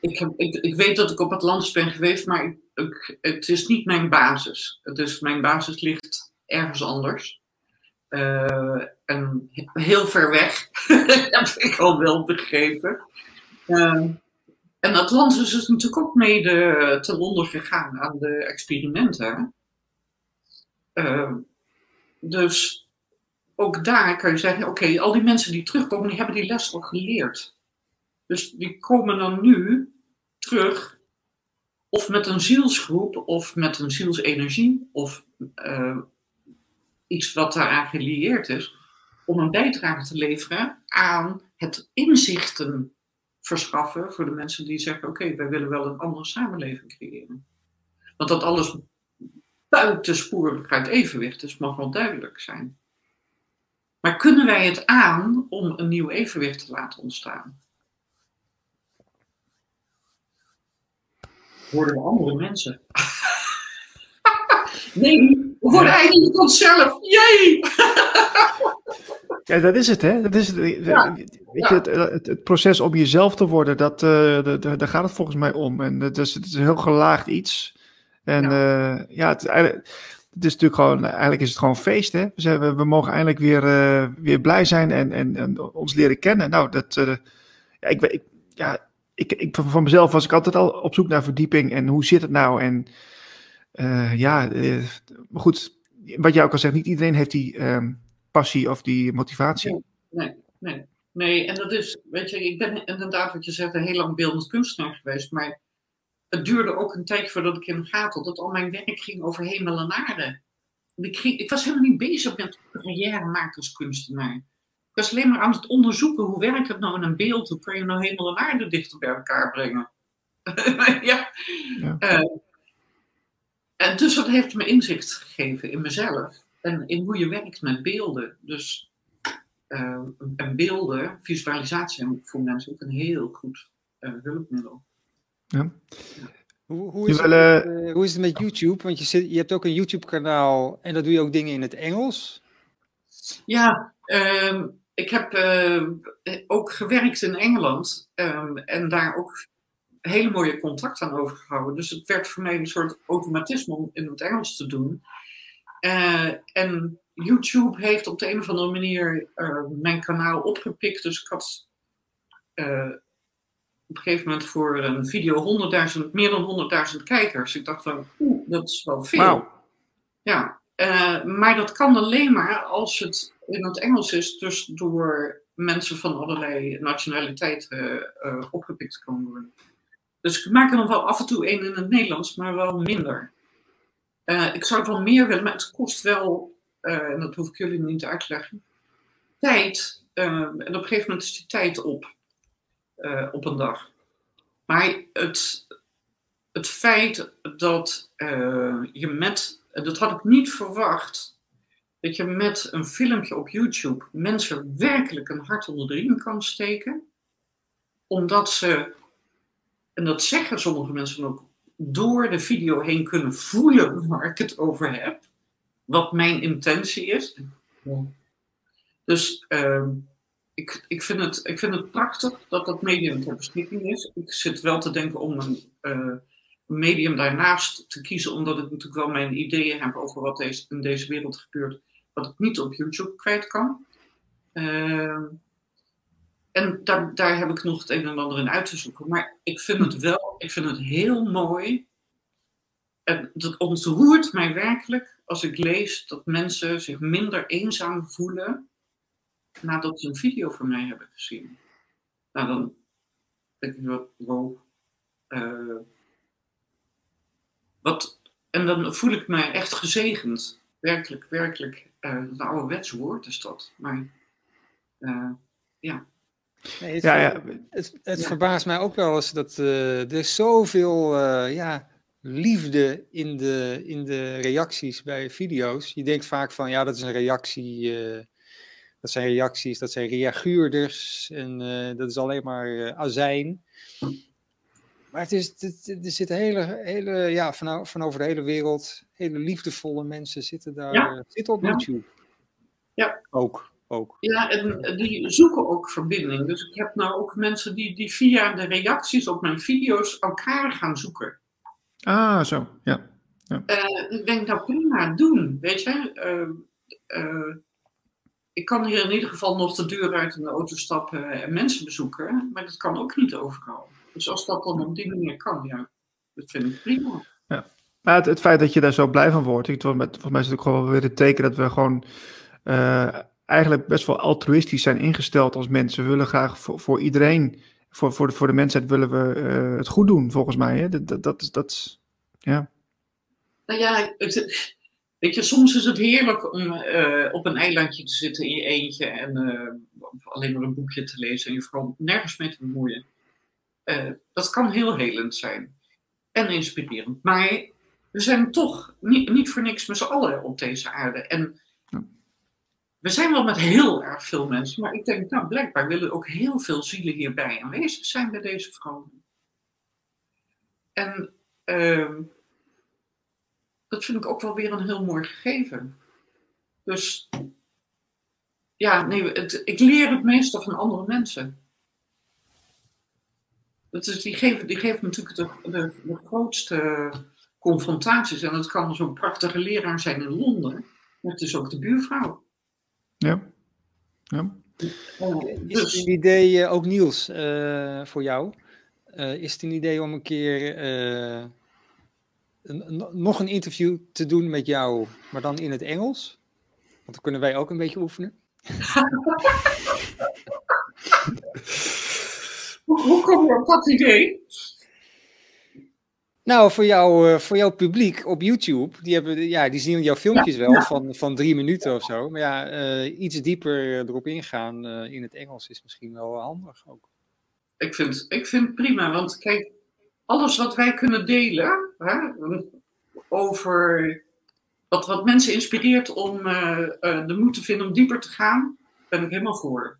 C: ik, heb, ik, ik weet dat ik op Atlantis ben geweest, maar ik, ik, het is niet mijn basis. Dus mijn basis ligt ergens anders. Uh, en heel ver weg, heb ik al wel begrepen. Uh, en Atlantis is natuurlijk ook mede ten onder gegaan aan de experimenten. Uh, dus ook daar kan je zeggen, oké, al die mensen die terugkomen, die hebben die les al geleerd. Dus die komen dan nu terug, of met een zielsgroep, of met een zielsenergie, of uh, iets wat daaraan gelieerd is, om een bijdrage te leveren aan het inzichten verschaffen voor de mensen die zeggen: Oké, wij willen wel een andere samenleving creëren. Want dat alles buitensporig uit evenwicht is, mag wel duidelijk zijn. Maar kunnen wij het aan om een nieuw evenwicht te laten ontstaan? Worden we andere mensen? nee, we worden eigenlijk onszelf. Jee!
A: Ja, dat is het, hè? Dat is het, weet je, het, het, het, proces om jezelf te worden, dat, uh, daar gaat het volgens mij om. En het is, het is een heel gelaagd iets. En ja, uh, ja het, het, is natuurlijk gewoon, eigenlijk is het gewoon feest, hè? We, mogen eindelijk weer, weer blij zijn en, en, en, ons leren kennen. Nou, dat, ja, ik, ik, ja, ik, ik, van mezelf was ik altijd al op zoek naar verdieping en hoe zit het nou? En eh, ja, eh, maar goed, wat jij ook al zegt, niet iedereen heeft die ehm, passie of die motivatie.
C: Nee, nee, nee. En dat is, weet je, ik ben inderdaad, wat je zegt, een heel lang beeldend kunstenaar geweest. Maar het duurde ook een tijdje voordat ik in de gaten dat al mijn werk ging over hemel en aarde. Ik, ging, ik was helemaal niet bezig met carrière maken als kunstenaar. Ik was alleen maar aan het onderzoeken hoe werkt het nou in een beeld? Hoe kan je nou hemel en aarde dichter bij elkaar brengen? ja.
A: Ja.
C: Eh, en dus dat heeft me inzicht gegeven in mezelf en in hoe je werkt met beelden. Dus eh, en beelden, visualisatie zijn voor mensen ook een heel goed eh, hulpmiddel.
A: Ja.
B: Hoe, hoe,
A: Je
B: is het,
A: eh,
B: met, eh, hoe is het met YouTube? Want je, zit, je hebt ook een YouTube-kanaal en daar doe je ook dingen in het Engels.
C: Ja, ehm, ik heb eh, ook gewerkt in Engeland ehm, en daar ook hele mooie contacten aan overgehouden. Dus het werd voor mij een soort automatisme om in het Engels te doen. Eh, en YouTube heeft op de een of andere manier eh, mijn kanaal opgepikt. Dus ik had eh, op een gegeven moment voor een video 100.000, meer dan 100.000 kijkers. Ik dacht van, oeh, dat is wel veel. Ja, maar dat kan alleen maar als het in het Engels is, dus door mensen van allerlei nationaliteiten opgepikt kan worden. Dus ik maak er nog wel af en toe een in het Nederlands, maar wel minder. Eh, ik zou het wel meer willen, maar het kost wel, eh, en dat hoef ik jullie niet uit te leggen, tijd. eh, en op een gegeven moment is die tijd op, op een dag. Maar het, het feit dat je met, dat had ik niet verwacht, dat je met een filmpje op YouTube mensen werkelijk een hart onder de riem kan steken, omdat ze, en dat zeggen sommige mensen ook, door de video heen kunnen voelen waar ik het over heb, wat mijn intentie is. Dus ehm, ik, ik, vind het, ik vind het prachtig dat dat medium ter beschikking is. Ik zit wel te denken om een eh, medium daarnaast te kiezen, omdat ik natuurlijk wel mijn ideeën heb over wat deze, in deze wereld gebeurt, wat ik niet op YouTube kwijt kan. Ehm, en daar, daar heb ik nog het een en ander in uit te zoeken. Maar ik vind het wel, ik vind het heel mooi. En dat ontroert mij werkelijk als ik lees dat mensen zich minder eenzaam voelen nadat ze een video van mij hebben gezien. Nou, dan denk ik wel, wow. eh, wat, en dan voel ik me echt gezegend. Werkelijk, werkelijk. eh een ouderwets woord is dat. Maar eh, ja.
B: Nee, het,
A: Ja, ja.
B: het, het
C: Ja.
B: verbaast mij ook wel eens dat eh, er zoveel eh, ja, liefde in de, in de reacties bij video's. Je denkt vaak van ja, dat is een reactie. eh, dat zijn reacties, dat zijn reaguurders en eh, dat is alleen maar eh, azijn. Maar het is, het, er zitten hele, hele, ja, van, van over de hele wereld, hele liefdevolle mensen zitten daar,
C: Ja.
B: eh, zitten op
C: Ja.
B: YouTube.
C: Ja.
B: Ook, ook.
C: Ja, en die zoeken ook verbinding. Dus ik heb nou ook mensen die, die via de reacties op mijn video's elkaar gaan zoeken.
A: Ah, zo. Ja.
C: Eh, ik denk, nou prima, doen, weet je. Eh, eh, ik kan hier in ieder geval nog de deur uit in de auto stappen en mensen bezoeken, maar dat kan ook niet overal. Dus als dat dan op die manier kan, ja, dat vind ik prima.
A: Maar het, het feit dat je daar zo blij van wordt, ik, volgens mij is het ook gewoon wel weer het teken dat we gewoon eh, eigenlijk best wel altruïstisch zijn ingesteld als mensen. We willen graag voor, voor iedereen, voor, voor, de, voor de mensheid willen we eh, het goed doen, volgens mij. Hè? Dat, dat, dat, is- dat, is- ja.
C: Nou ja, het, weet je, soms is het heerlijk om eh, op een eilandje te zitten in je eentje en eh, alleen maar een boekje te lezen en je vooral nergens mee te bemoeien. Dat kan heel helend zijn en inspirerend. Maar we zijn toch niet, niet voor niks met z'n allen op deze aarde. En. We zijn wel met heel erg veel mensen, maar ik denk, nou, blijkbaar willen ook heel veel zielen hierbij aanwezig zijn bij deze vrouwen. En ehm, dat vind ik ook wel weer een heel mooi gegeven. Dus ja, nee, ik leer het meeste van andere mensen. Dat is, die, geven, die geven natuurlijk de, de, de grootste confrontaties. En dat kan zo'n prachtige leraar zijn in Londen. Maar het is ook de buurvrouw.
A: Ja. ja.
B: Is het
C: dus,
B: een idee, eh, ook Niels, eh, voor jou? Eh, is het een idee om een keer eh, een- nog een interview te doen met jou, maar dan in het Engels. Want dan kunnen wij ook een beetje oefenen.
C: Hoe, hoe kom je op dat idee?
B: Nou, voor, jou, eh, voor jouw publiek op YouTube, die, hebben, ja, die zien jouw filmpjes wel van, van drie minuten of zo. Maar ja, eh, iets dieper erop ingaan eh, in het Engels is misschien wel handig ook.
C: Ik vind, ik vind het prima, want kijk, alles wat wij kunnen delen hè, over wat, wat mensen inspireert om de moed te vinden om dieper te gaan, ben ik helemaal voor.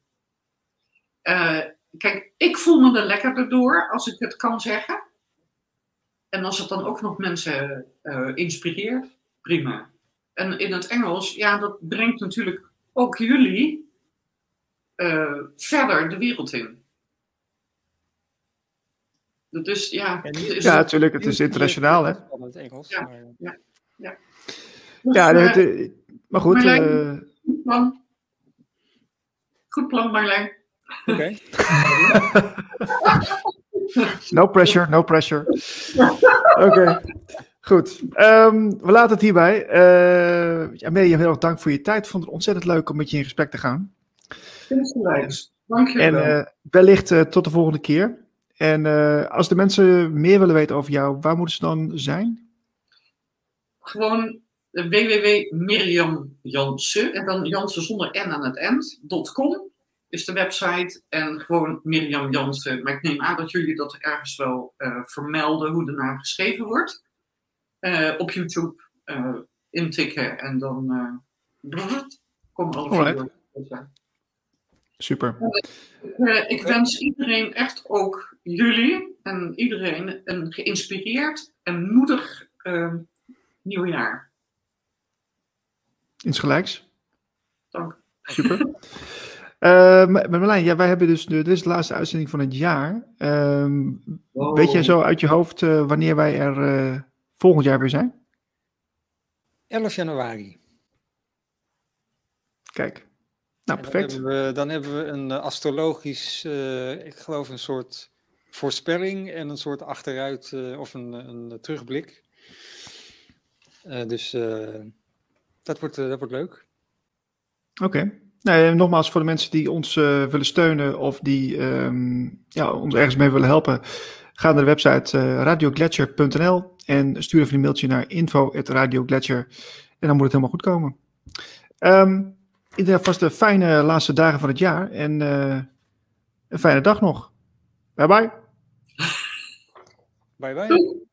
C: Kijk, ik voel me er lekkerder door als ik het kan zeggen. En als het dan ook nog mensen eh, inspireert, prima. En in het Engels, ja, dat brengt natuurlijk ook jullie eh, verder de wereld in. Dus ja, is-
A: Ja, natuurlijk. Het is internationaal, hè?
B: Het Engels.
C: Ja.
B: maar-
C: dus,
A: Ja,
C: eh,
A: de- de- maar goed.
C: Marlijn?
A: eh,
C: goed plan. Goed plan, Marlijn.
B: Oké.
A: no pressure, no pressure. Oké, goed. Ehm, we laten het hierbij. Eh ja, Mirjam, heel erg dank voor je tijd. Vond het ontzettend leuk om met je in gesprek te gaan.
C: Insgelijks. Dank je
A: En
C: wel.
A: eh, wellicht eh, tot de volgende keer. En eh, als de mensen meer willen weten over jou, waar moeten ze dan zijn?
C: Gewoon www.mirjamjansen en dan Jansen zonder n aan het eind.com is de website en gewoon Mirjam Jansen. Maar ik neem aan dat jullie dat ergens wel eh, vermelden hoe de naam geschreven wordt. Eh, op YouTube eh, intikken en dan komen alle
A: Alright.
C: video's.
A: Super.
C: Ik wens iedereen, echt ook jullie en iedereen, een geïnspireerd en moedig nieuwjaar.
A: Insgelijks.
C: Dank.
A: Super. Maar Marlijn, ja, wij hebben dus de, dit is de laatste uitzending van het jaar. Ehm, Weet jij zo uit je hoofd eh, wanneer wij er eh, volgend jaar weer zijn?
B: 11 januari.
A: Kijk. Nou,
B: En dan
A: perfect.
B: hebben we, dan hebben we een eh, astrologisch, ik geloof een soort voorspelling en een soort achteruit of een, een terugblik. Dus dat, wordt, dat wordt leuk.
A: Oké. Nee, nogmaals, voor de mensen die ons eh, willen steunen of die ehm, ja, ons ergens mee willen helpen, ga naar de website eh radioglacier.nl en stuur even een mailtje naar info.radioglacier en dan moet het helemaal goed komen. Iedereen vast de fijne laatste dagen van het jaar en eh, een fijne dag nog. Bye bye.
B: Bye bye.